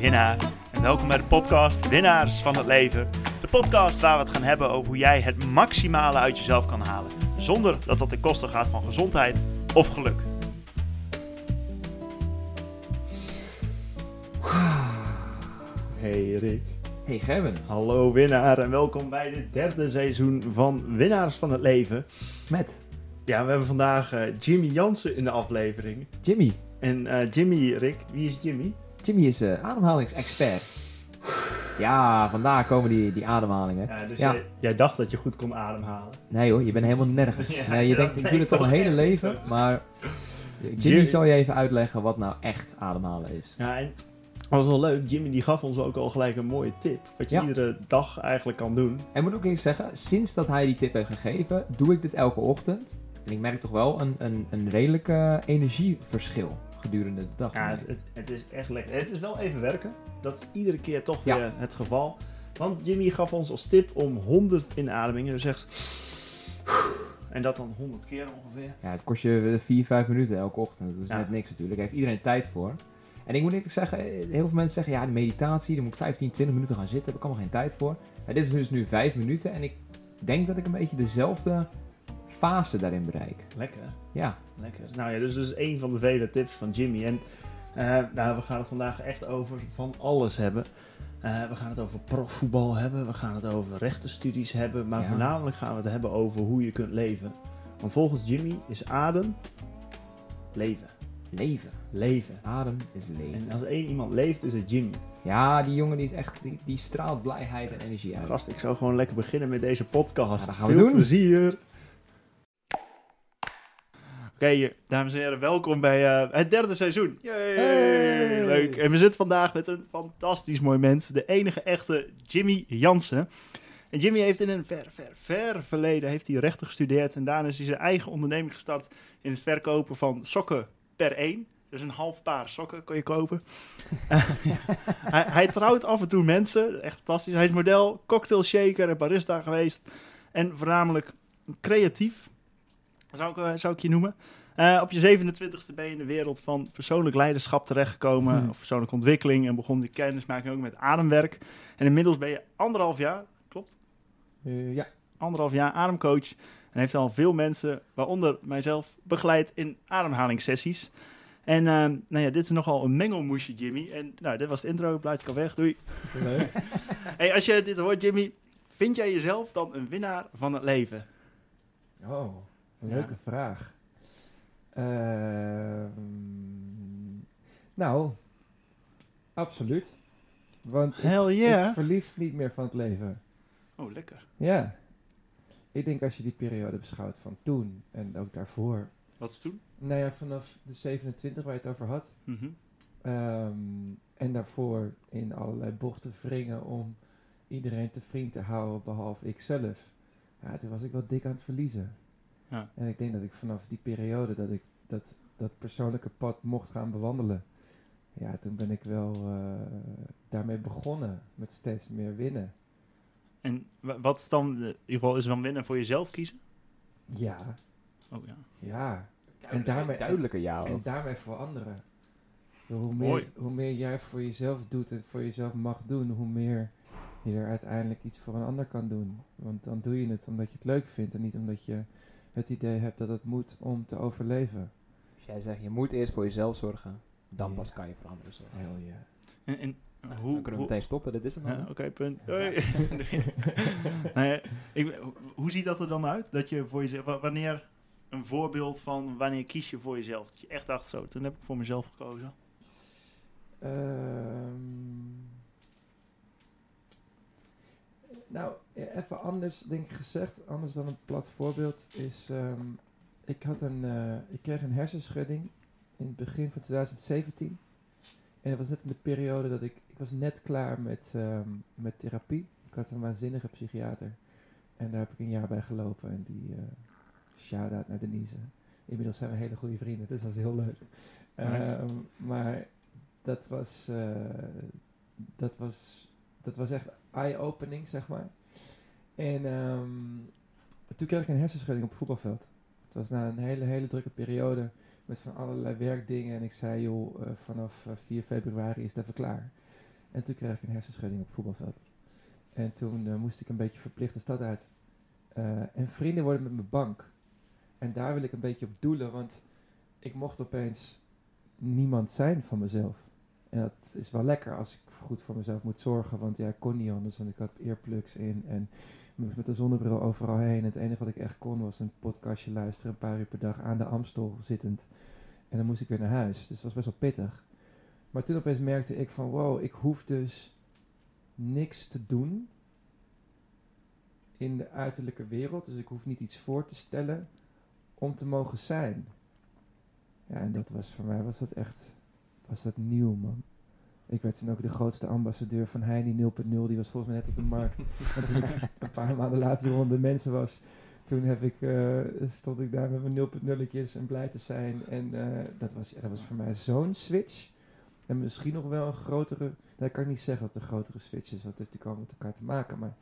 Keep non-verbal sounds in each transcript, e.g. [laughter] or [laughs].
Winnaar en welkom bij de podcast Winnaars van het Leven. De podcast waar we het gaan hebben over hoe jij het maximale uit jezelf kan halen. Zonder dat dat ten koste gaat van gezondheid of geluk. Hey Rick. Hey Gerben. Hallo winnaar en welkom bij het derde seizoen van Winnaars van het Leven. Met Ja, we hebben vandaag eh, Jimmy Jansen in de aflevering. Jimmy. En eh, Jimmy, Rick, wie is Jimmy? Jimmy is eh, ademhalingsexpert. Ja, vandaar komen die, die ademhalingen. Ja, dus Ja. Jij, jij dacht dat je goed kon ademhalen. Nee hoor, je bent helemaal nergens. [laughs] Ja, nee, je denkt, ik doe het al mijn hele leven. Maar Jimmy Jimmy- zal je even uitleggen wat nou echt ademhalen is. Ja, en dat was wel leuk. Jimmy die gaf ons ook al gelijk een mooie tip. Wat je Ja. iedere dag eigenlijk kan doen. En moet ook eens zeggen, sinds dat hij die tip heeft gegeven, doe ik dit elke ochtend. En ik merk toch wel een, een, een redelijk energieverschil gedurende de dag. Ja, het, het is echt lekker. Het is wel even werken. Dat is iedere keer toch Ja. weer het geval. Want Jimmy gaf ons als tip om 100 inademingen. Dus zegt... En dat dan 100 keer ongeveer. Ja, het kost je 4, 5 minuten elke ochtend. Dat is Ja. net niks natuurlijk. Daar heeft iedereen tijd voor. En ik moet eerlijk zeggen, heel veel mensen zeggen, ja, de meditatie, daar moet ik 15, 20 minuten gaan zitten. Daar heb ik allemaal geen tijd voor. Maar dit is dus nu 5 minuten en ik denk dat ik een beetje dezelfde fase daarin bereik. Lekker. Ja, Lekker. Nou ja, dus dat is één van de vele tips van Jimmy. En eh, nou, we gaan het vandaag echt over van alles hebben. Eh, we gaan het over profvoetbal hebben. We gaan het over rechtenstudies hebben. Maar Ja. voornamelijk gaan we het hebben over hoe je kunt leven. Want volgens Jimmy is adem leven. leven. Leven. Adem is leven. En als één iemand leeft, is het Jimmy. Ja, die jongen die is echt, die, die straalt blijheid en energie uit. Gast, ik zou gewoon lekker beginnen met deze podcast. Ja, dat gaan we Veel doen. plezier. Oké, dames en heren, welkom bij eh, het derde seizoen. Yay, Hey. Leuk. En we zitten vandaag met een fantastisch mooi mens. De enige echte Jimmy Jansen. En Jimmy heeft in een ver, ver, ver verleden heeft hij rechten gestudeerd. En daarna is hij zijn eigen onderneming gestart in het verkopen van sokken per één. Dus een half paar sokken kon je kopen. [laughs] hij, hij trouwt af en toe mensen. Echt fantastisch. Hij is model, cocktail shaker en barista geweest. En voornamelijk creatief, zou ik, eh, zou ik je noemen. Eh, op je 27e ben je in de wereld van persoonlijk leiderschap terechtgekomen. Hmm. Of persoonlijke ontwikkeling. En begon die kennismaking ook met ademwerk. En inmiddels ben je anderhalf jaar, klopt? Eh, ja. Anderhalf jaar ademcoach. En heeft al veel mensen, waaronder mijzelf, begeleid in ademhalingssessies. En eh, nou ja, dit is nogal een mengelmoesje, Jimmy. En nou, dit was het intro. Blijf ik al weg. Doei. [laughs] Hey, als je dit hoort, Jimmy, vind jij jezelf dan een winnaar van het leven? Oh, een Ja. leuke vraag. Ehm, nou, absoluut. Want ik, Hell yeah. ik verlies niet meer van het leven. Oh, lekker. Ja. Ik denk als je die periode beschouwt van toen en ook daarvoor. Wat is toen? Nou ja, vanaf de 27 waar je het over had. Mhm. ehm, en daarvoor in allerlei bochten wringen om iedereen te vriend te houden behalve ikzelf. Ja, toen was ik wel dik aan het verliezen. Ja. En ik denk dat ik vanaf die periode dat ik dat, dat persoonlijke pad mocht gaan bewandelen. Ja, toen ben ik wel eh, daarmee begonnen met steeds meer winnen. En wa- wat is dan, in ieder geval, is dan winnen voor jezelf kiezen? Ja, Oh ja. ja. Duidelijke- daarmee- duidelijke ja En daarmee voor anderen. Hoe meer, Mooi. hoe meer jij voor jezelf doet en voor jezelf mag doen, hoe meer je er uiteindelijk iets voor een ander kan doen. Want dan doe je het omdat je het leuk vindt en niet omdat je het idee hebt dat het moet om te overleven. Als jij zegt, je moet eerst voor jezelf zorgen, dan pas kan je voor anderen zorgen. Hell yeah. En, en Nou, hoe... dan kunnen we hoe- meteen stoppen, dit is hem Ja. Oké, punt. Ja, [laughs] ik, hoe- ziet dat er dan uit? Dat je voor jezelf... wa- Wanneer een voorbeeld van wanneer kies je voor jezelf? Dat je echt dacht zo, toen heb ik voor mezelf gekozen. Ehm, nou, e- even anders denk ik gezegd, anders dan een plat voorbeeld, is ehm, ik, had een, eh, ik kreeg een hersenschudding in het begin van 2017. En dat was net in de periode dat ik, ik was net klaar met, ehm, met therapie. Ik had een waanzinnige psychiater. En daar heb ik een jaar bij gelopen. En die uh, shout-out naar Denise. Inmiddels zijn we hele goede vrienden, dus dat is heel leuk. Nice. Ehm, maar dat was, eh, dat was, dat was echt eye-opening, zeg maar. En ehm, toen kreeg ik een hersenschudding op het voetbalveld. Het was na een hele, hele drukke periode met van allerlei werkdingen. En ik zei, joh, eh, vanaf eh, 4 februari is het even klaar. En toen kreeg ik een hersenschudding op het voetbalveld. En toen eh, moest ik een beetje verplicht stad uit. Eh, en vrienden worden met mijn bank. En daar wil ik een beetje op doelen, want ik mocht opeens niemand zijn van mezelf. En dat is wel lekker als ik goed voor mezelf moet zorgen, want ja, ik kon niet anders, want ik had earplugs in en met de zonnebril overal heen. En het enige wat ik echt kon was een podcastje luisteren, een paar uur per dag aan de Amstel zittend. En dan moest ik weer naar huis, dus dat was best wel pittig. Maar toen opeens merkte ik van, wow, ik hoef dus niks te doen in de uiterlijke wereld. Dus ik hoef niet iets voor te stellen om te mogen zijn. Ja, en dat was voor mij, was dat echt, was dat nieuw, man. Ik werd toen ook de grootste ambassadeur van Heini 0.0. Die was volgens mij net op de markt. [laughs] en toen ik een paar maanden later weer onder de mensen was, toen heb ik, eh, stond ik daar met mijn 0.0'tjes en blij te zijn. En eh, dat, was, dat was voor mij zo'n switch. En misschien nog wel een grotere, nou, ik kan niet zeggen dat een grotere switch is, het heeft natuurlijk met elkaar te maken. Maar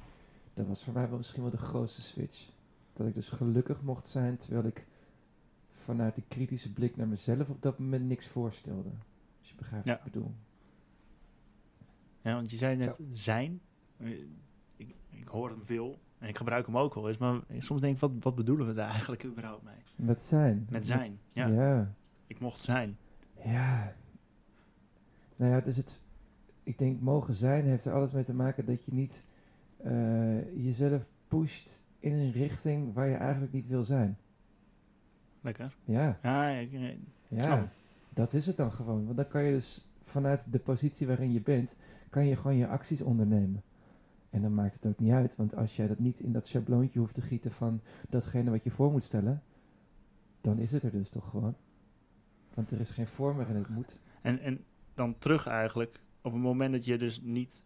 dat was voor mij wel misschien wel de grootste switch. Dat ik dus gelukkig mocht zijn, terwijl ik vanuit die kritische blik naar mezelf op dat moment niks voorstelde. Je begrijpt wat ik bedoel. Ja, want je zei net zijn. Eh, ik, ik hoor hem veel en ik gebruik hem ook wel eens, maar soms denk ik, wat, wat bedoelen we daar eigenlijk überhaupt mee? Met zijn. Met zijn, ja. ja. Ik mocht zijn. Ja. Nou ja, dus het, ik denk mogen zijn heeft er alles mee te maken dat je niet uh, jezelf pusht in een richting waar je eigenlijk niet wil zijn. Lekker. Ja. Ja, ik, ja. Dat is het dan gewoon. Want dan kan je dus vanuit de positie waarin je bent, kan je gewoon je acties ondernemen. En dan maakt het ook niet uit, want als jij dat niet in dat schabloontje hoeft te gieten van datgene wat je voor moet stellen, dan is het er dus toch gewoon. Want er is geen vorm waarin het moet. En, en dan terug eigenlijk, op het moment dat je dus niet,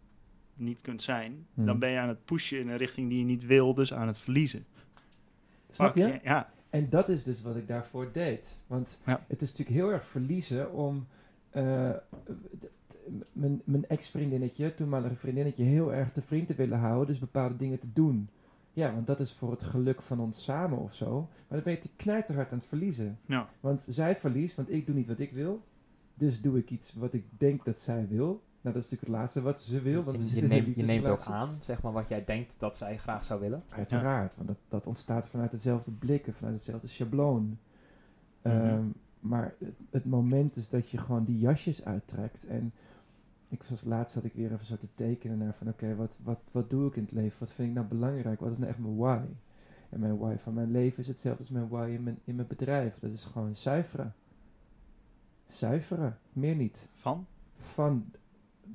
niet kunt zijn, dan Hmm. ben je aan het pushen in een richting die je niet wil, dus aan het verliezen. Snap je? Ja, En dat is dus wat ik daarvoor deed. Want Ja. het is natuurlijk heel erg verliezen om eh, mijn ex-vriendinnetje, toenmalige vriendinnetje, heel erg te vriend te willen houden. Dus bepaalde dingen te doen. Ja, want dat is voor het geluk van ons samen of zo. Maar dan ben je te knijterhard aan het verliezen. ja. Want zij verliest, want ik doe niet wat ik wil. Dus doe ik iets wat ik denk dat zij wil. Nou, dat is natuurlijk het laatste wat ze wil. Want je, neemt, je neemt ook aan, zeg maar, wat jij denkt dat zij graag zou willen. Uiteraard, want dat, dat ontstaat vanuit dezelfde blikken, vanuit hetzelfde schabloon. Mhm. Ehm, maar het, het moment is dat je gewoon die jasjes uittrekt. En ik zoals laatst zat ik weer even zo te tekenen naar van oké, wat, wat, wat doe ik in het leven? Wat vind ik nou belangrijk? Wat is nou echt mijn why? En mijn why van mijn leven is hetzelfde als mijn why in mijn, in mijn bedrijf. Dat is gewoon zuiveren. Zuiveren, meer niet Van? van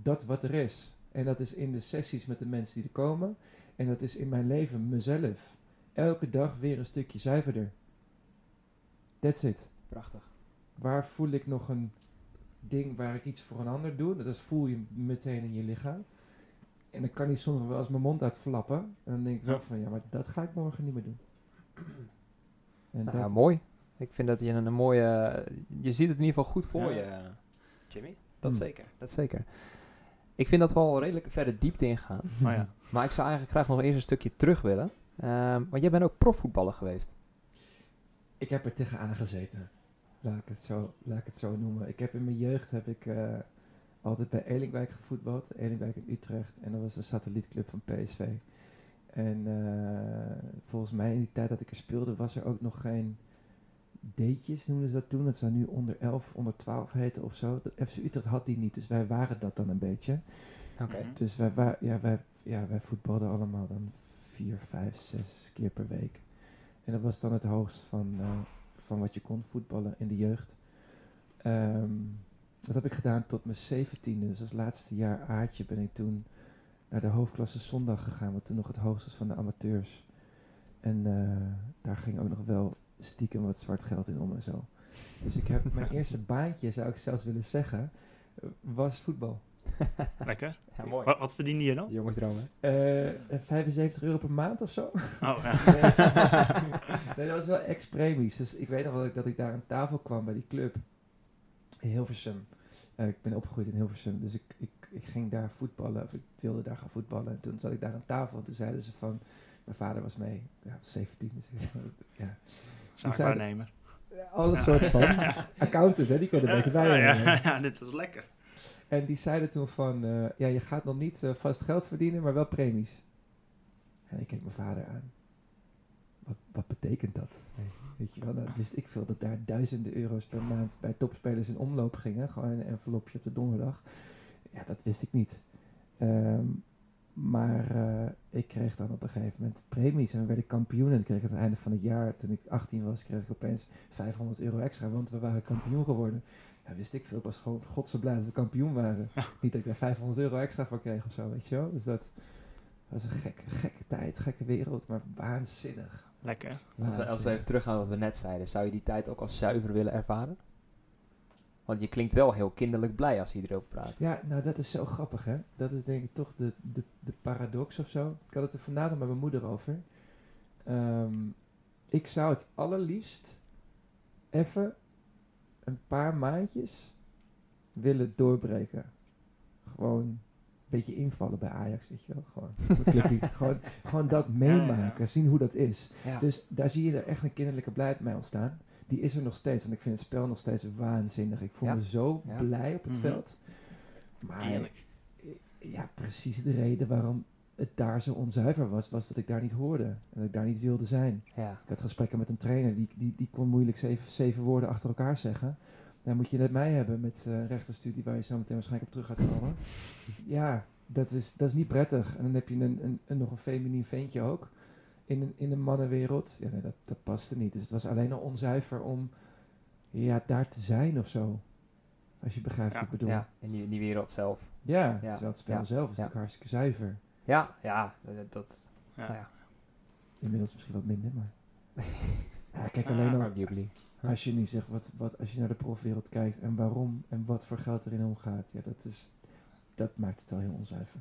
dat wat er is. En dat is in de sessies met de mensen die er komen. En dat is in mijn leven mezelf. Elke dag weer een stukje zuiverder. That's it. Prachtig. Waar voel ik nog een ding waar ik iets voor een ander doe? Dat voel je meteen in je lichaam. En dan kan die soms nog wel eens mijn mond uitflappen. En dan denk ik wel Ja. van, ja, maar dat ga ik morgen niet meer doen. [clears throat] En Nou, ja, mooi. Ik vind dat je een, een mooie... Je ziet het in ieder geval goed voor Ja. je, Jimmy. Dat Hmm. zeker. Dat zeker. Ik vind dat we al redelijk verder diepte ingaan. Oh ja. [laughs] Maar ik zou eigenlijk graag nog eerst een stukje terug willen. Ehm, want jij bent ook profvoetballer geweest. Ik heb er tegenaan gezeten. Laat ik het zo, laat ik het zo noemen. Ik heb in mijn jeugd heb ik eh, altijd bij Elingwijk gevoetbald. Elingwijk in Utrecht. En dat was een satellietclub van PSV. En eh, volgens mij in die tijd dat ik er speelde was er ook nog geen D'tjes noemden ze dat toen. Dat zou nu onder 11, onder 12 heten of zo. De FC Utrecht had die niet, dus wij waren dat dan een beetje. Oké. Mhm. Dus wij, wa- ja, wij, ja, wij voetbalden allemaal dan vier, vijf, zes keer per week. En dat was dan het hoogst van, eh, van wat je kon voetballen in de jeugd. Ehm, dat heb ik gedaan tot mijn zeventiende. Dus als laatste jaar aardje ben ik toen naar de hoofdklasse zondag gegaan. Wat toen nog het hoogst was van de amateurs. En eh, daar ging ook nog wel stiekem wat zwart geld in om en zo. Dus ik heb mijn [laughs] eerste baantje, zou ik zelfs willen zeggen, eh, was voetbal. [laughs] Lekker. Ja, mooi. Wat, wat verdien je dan? Jongensdromen. Eh, 75 euro per maand of zo? Oh, ja. [laughs] nee, dat was wel ex-premies. Dus ik weet nog wel dat ik, daar aan tafel kwam bij die club. In Hilversum. Eh, ik ben opgegroeid in Hilversum. Dus ik, ik, ik ging daar voetballen. Of ik wilde daar gaan voetballen. En toen zat ik daar aan tafel. En toen zeiden ze van... Mijn vader was mee. Ja, 17. Dus ik- ja. Zaakwaarnemer. Alles soort van. [laughs] Accountant, hè. Die kunnen beter bij ja, ja, dit is lekker. En die zeiden toen van, eh, ja, je gaat nog niet eh, vast geld verdienen, maar wel premies. En ik keek mijn vader aan. Wat, wat betekent dat? Weet je wel, nou, wist ik veel dat daar duizenden euro's per maand bij topspelers in omloop gingen. Gewoon een envelopje op de donderdag. Ja, dat wist ik niet. Ehm, maar eh, ik kreeg dan op een gegeven moment premies en we werden kampioen. En ik kreeg aan het einde van het jaar, toen ik 18 was, kreeg ik opeens 500 euro extra, want we waren kampioen geworden. Ja, wist ik veel. Ik was gewoon godse blij dat we kampioen waren. Niet dat ik daar 500 euro extra van kreeg of zo, weet je wel. Dus dat was een gekke, gekke tijd, gekke wereld, maar waanzinnig. Lekker. Als we, als we even teruggaan wat we net zeiden, zou je die tijd ook als zuiver willen ervaren? Want je klinkt wel heel kinderlijk blij als je hierover praat. Ja, nou dat is zo grappig hè. Dat is denk ik toch de, de, de paradox of zo. Ik had het er vandaag nog met mijn moeder over. Ehm, ik zou het allerliefst even een paar maandjes willen doorbreken. Gewoon een beetje invallen bij Ajax, weet je wel. Gewoon, [laughs] gewoon, gewoon dat meemaken, zien hoe dat is. Ja. Dus daar zie je er echt een kinderlijke blijheid bij ontstaan. Die is er nog steeds. Want ik vind het spel nog steeds waanzinnig. Ik voel Ja. me zo Ja. blij op het Mhm. veld. Maar Eerlijk. ja, precies de reden waarom het daar zo onzuiver was, was dat ik daar niet hoorde. En dat ik daar niet wilde zijn. ja. Ik had gesprekken met een trainer, die, die, die kon moeilijk zeven, zeven woorden achter elkaar zeggen. Dan moet je net mij hebben met eh rechterstudie, waar je zo meteen waarschijnlijk op terug gaat komen. [laughs] ja, dat is, dat is niet prettig. En dan heb je een, een, een, nog een feminien ventje ook in een, in een mannenwereld. Ja, nee, dat, dat paste niet. Dus het was alleen al onzuiver om ja, daar te zijn of zo. Als je begrijpt Ja. wat ik bedoel. ja, in die, in die wereld zelf. Ja, Ja. terwijl het spel Ja. zelf is Ja. natuurlijk hartstikke zuiver. Ja, ja, dat... dat Ja. nou ja. Inmiddels misschien wat minder, maar... [laughs] ja, kijk, alleen al als je nu zegt, wat, wat, als je naar de profwereld kijkt en waarom en wat voor geld erin omgaat, ja, dat, is, dat maakt het wel heel onzuiver.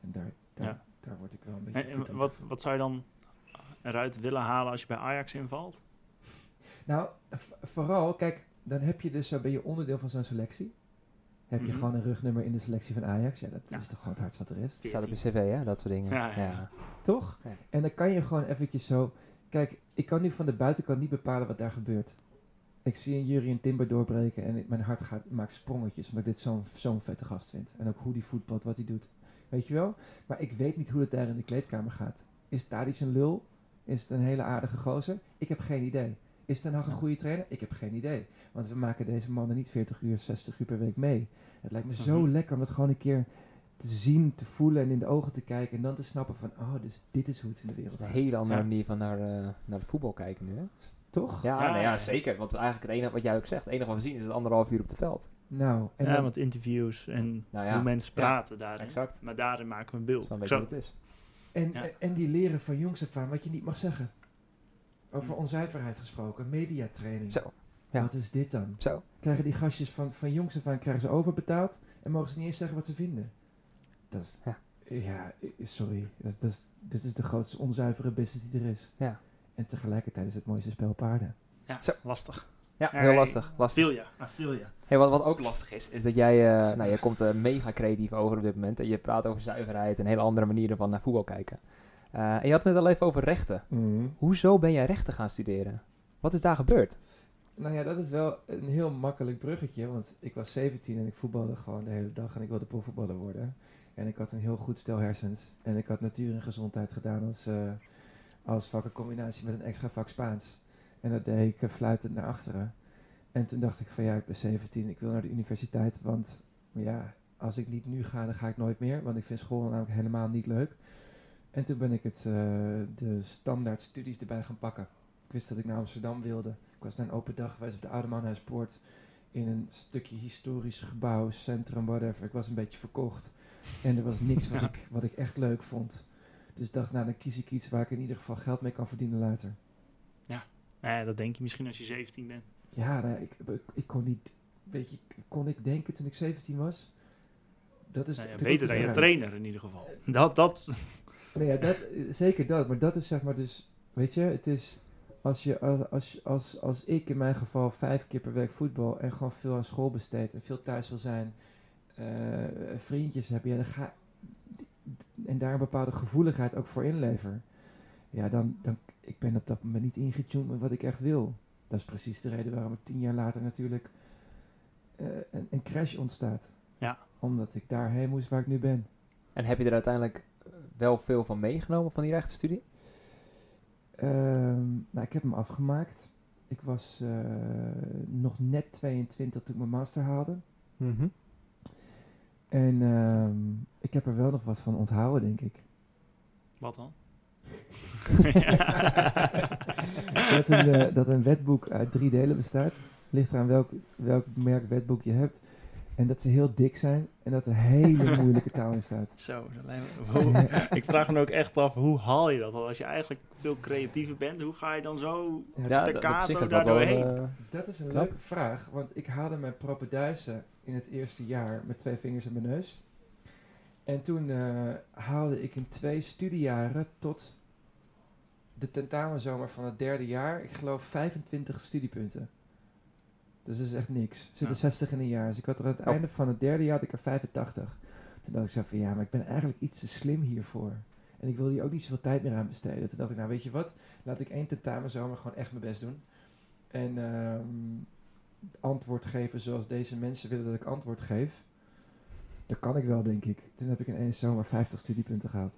En daar, daar, Ja. daar word ik wel een beetje... En, en wat, wat zou je dan eruit willen halen als je bij Ajax invalt? Nou, vooral, kijk, dan heb je dus, zo ben je onderdeel van zo'n selectie. Heb je Mhm. gewoon een rugnummer in de selectie van Ajax. Ja, dat Ja. is toch gewoon het hardst wat er is. Staat op je 14. cv, hè? Dat soort dingen. Ja, ja, ja. Toch? Ja. En dan kan je gewoon eventjes zo... Kijk, ik kan nu van de buitenkant niet bepalen wat daar gebeurt. Ik zie een Jurien Timber doorbreken en ik- mijn hart gaat, maakt sprongetjes omdat ik dit zo'n zo'n vette gast vind. En ook hoe die voetbalt, wat hij doet. Weet je wel? Maar ik weet niet hoe het daar in de kleedkamer gaat. Is Tadic een lul? Is het een hele aardige gozer? Ik heb geen idee. Is Ten Hag een goede trainer? Ik heb geen idee. Want we maken deze mannen niet 40 uur, 60 uur per week mee. Het lijkt me zo lekker om dat gewoon een keer te zien, te voelen en in de ogen te kijken. En dan te snappen van, oh, dus dit is hoe het in de wereld is een hele andere Ja. manier van naar, eh, naar het voetbal kijken nu, hè? Toch? Ja, Ja, nou ja. zeker. Want eigenlijk het enige wat jij ook zegt, het enige wat we zien is het anderhalf uur op het veld. Nou, en ja, dan- want interviews en Nou ja, hoe mensen ja, praten daarin. exact. Maar daarin maken we een Dat beeld. zou- wat het is. En, Ja. en- die leren van jongs af aan wat je niet mag zeggen. Over onzuiverheid gesproken, mediatraining. Zo, ja. Wat is dit dan? zo. Krijgen die gastjes van, van jongs af aan krijgen ze overbetaald en mogen ze niet eens zeggen wat ze vinden? Dat is, Ja. ja, i- sorry. Dat, dat is, dit is de grootste onzuivere business die er is. Ja. En tegelijkertijd is het mooiste spel paarden. Ja, Zo. lastig. Ja, heel lastig. lastig. Feel. Hey, wat, wat ook lastig is, is dat jij, eh, nou, jij komt eh, mega creatief over op dit moment. En je praat over zuiverheid en hele andere manieren van naar voetbal kijken. Eh, en je had het net al even over rechten. Hoezo ben jij rechten gaan studeren? Wat is daar gebeurd? Nou ja, dat is wel een heel makkelijk bruggetje. Want ik was 17 en ik voetbalde gewoon de hele dag. En ik wilde profvoetballer worden. En ik had een heel goed stel hersens. En ik had natuur en gezondheid gedaan als, eh als vak in combinatie met een extra vak Spaans. En dat deed ik eh, fluitend naar achteren. En toen dacht ik van ja, ik ben 17, ik wil naar de universiteit. Want ja, als ik niet nu ga, dan ga ik nooit meer. Want ik vind school namelijk helemaal niet leuk. En toen ben ik het, eh, de standaard studies erbij gaan pakken. Ik wist dat ik naar Amsterdam wilde. Ik was naar een open dag geweest op de Oude Manhuispoort. In een stukje historisch gebouw, centrum, whatever. Ik was een beetje verkocht. En er was niks wat, Ja. [laughs] ik, wat ik echt leuk vond. Dus ik dacht, nou dan kies ik iets waar ik in ieder geval geld mee kan verdienen later. Nou ja, dat denk je misschien als je 17 bent. Ja, nou, ik, ik, kon niet... Weet je, kon ik denken toen ik 17 was? Dat is Nou ja, beter dan je trainer in ieder geval. Dat, dat, [laughs] Nee, ja, dat, eh, zeker dat. Maar dat is zeg maar dus... Weet je, het is... Als, je, als, als, als, als ik in mijn geval vijf keer per week voetbal... en gewoon veel aan school besteed... en veel thuis wil zijn... eh, vriendjes heb... Ja, dan ga, en daar een bepaalde gevoeligheid ook voor inlever... Ja, dan, dan... Ik ben op dat moment niet ingetuned met wat ik echt wil. Dat is precies de reden waarom er tien jaar later natuurlijk... eh, een, een crash ontstaat. Ja. Omdat ik daarheen moest waar ik nu ben. En heb je er uiteindelijk wel veel van meegenomen van die rechtenstudie? Ehm, nou, ik heb hem afgemaakt. Ik was eh, nog net 22 toen ik mijn master haalde. En ehm, ik heb er wel nog wat van onthouden, denk ik. Wat dan? [laughs] dat, een, eh, dat een wetboek uit drie delen bestaat. Ligt eraan welk, welk merk wetboek je hebt. En dat ze heel dik zijn en dat er hele [laughs] moeilijke taal in staat. Zo, hoe- [laughs] ik vraag me ook echt af, hoe haal je dat? Want als je eigenlijk veel creatiever bent, hoe ga je dan zo... Ja, Ja, staccato daar doorheen. eh, Dat is een Knap. leuke vraag, want ik haalde mijn propeduizen in het eerste jaar met twee vingers in mijn neus. En toen eh, haalde ik in twee studiejaren tot de tentamenzomer van het derde jaar, ik geloof 25 studiepunten. Dus dat is echt niks. Er zitten Ja. 60 in een jaar. Dus ik had er aan het Oh. einde van het derde jaar had ik er 85. Toen dacht ik zo van ja, maar ik ben eigenlijk iets te slim hiervoor. En ik wil hier ook niet zoveel tijd meer aan besteden. Toen dacht ik, nou weet je wat, laat ik één tentamenzomer gewoon echt mijn best doen. En ehm, antwoord geven zoals deze mensen willen dat ik antwoord geef. Dat kan ik wel, denk ik. Toen heb ik in één zomer 50 studiepunten gehaald.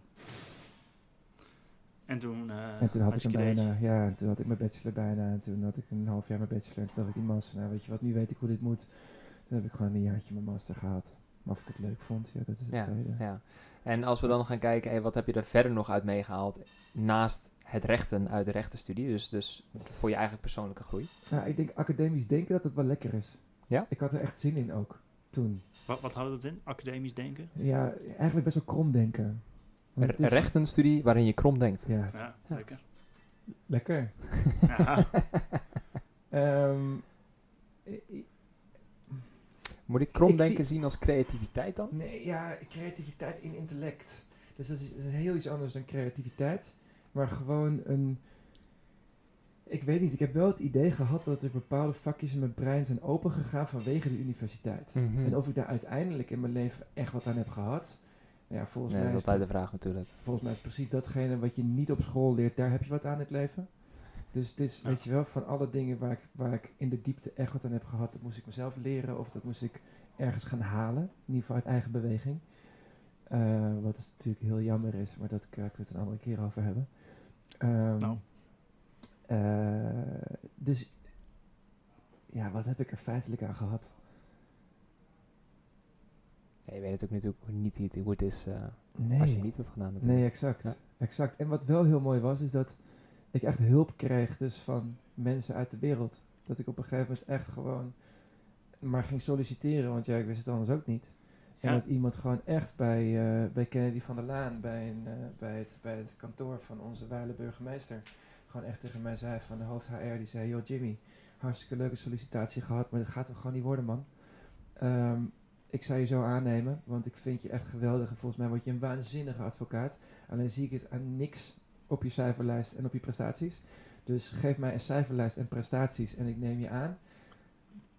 En toen, eh, en toen had ik hem bijna, ja, en toen had ik mijn bachelor bijna. En toen had ik een half jaar mijn bachelor. En toen dacht ik in master, nou weet je wat, nu weet ik hoe dit moet. Toen heb ik gewoon een jaartje mijn master gehaald. Maar of ik het leuk vond, ja, dat is het Ja, tweede. ja. En als we dan gaan kijken, hey, wat heb je er verder nog uit meegehaald naast het rechten uit de rechtenstudie, dus, dus voor je eigen persoonlijke groei? Nou, ik denk academisch denken dat het wel lekker is. Ja? Ik had er echt zin in ook, toen. Wat, wat houdt het in? Academisch denken? Ja, eigenlijk best wel krom denken. Een is- rechtenstudie waarin je krom denkt. Ja, Ja, Ja. lekker. [laughs] lekker. [laughs] Ehm, Moet ik krom denken zie- zien als creativiteit dan? nee, ja, creativiteit in intellect. Dus dat is, dat is heel iets anders dan creativiteit. Maar gewoon een... Ik weet niet, ik heb wel het idee gehad dat er bepaalde vakjes in mijn brein zijn opengegaan vanwege de universiteit. Mhm. En of ik daar uiteindelijk in mijn leven echt wat aan heb gehad... Ja, volgens Ja, dat mij is is altijd de vraag natuurlijk. volgens mij is precies datgene wat je niet op school leert, daar heb je wat aan in het leven. Dus het is, Ja. weet je wel, van alle dingen waar ik, waar ik in de diepte echt wat aan heb gehad, dat moest ik mezelf leren of dat moest ik ergens gaan halen. In ieder geval uit eigen beweging. Eh, wat is natuurlijk heel jammer is, maar dat kan ik het een andere keer over hebben. Ehm, Nou. eh, dus ja, wat heb ik er feitelijk aan gehad? Ja, je weet natuurlijk, natuurlijk niet hoe het- is eh, Nee. als je niet had gedaan natuurlijk. Nee, exact. Ja. exact. En wat wel heel mooi was, is dat ik echt hulp kreeg dus van mensen uit de wereld. Dat ik op een gegeven moment echt gewoon maar ging solliciteren, want ja, ik wist het anders ook niet. En dat iemand gewoon echt bij, eh, bij Kennedy van der Laan, bij, een, eh, bij, het, bij het kantoor van onze wijle burgemeester, gewoon echt tegen mij zei van de hoofd HR, die zei, joh Jimmy, hartstikke leuke sollicitatie gehad, maar dat gaat hem gewoon niet worden man. Ehm, ik zou je zo aannemen, want ik vind je echt geweldig en volgens mij word je een waanzinnige advocaat. Alleen zie ik het aan niks op je cijferlijst en op je prestaties. Dus geef mij een cijferlijst en prestaties en ik neem je aan.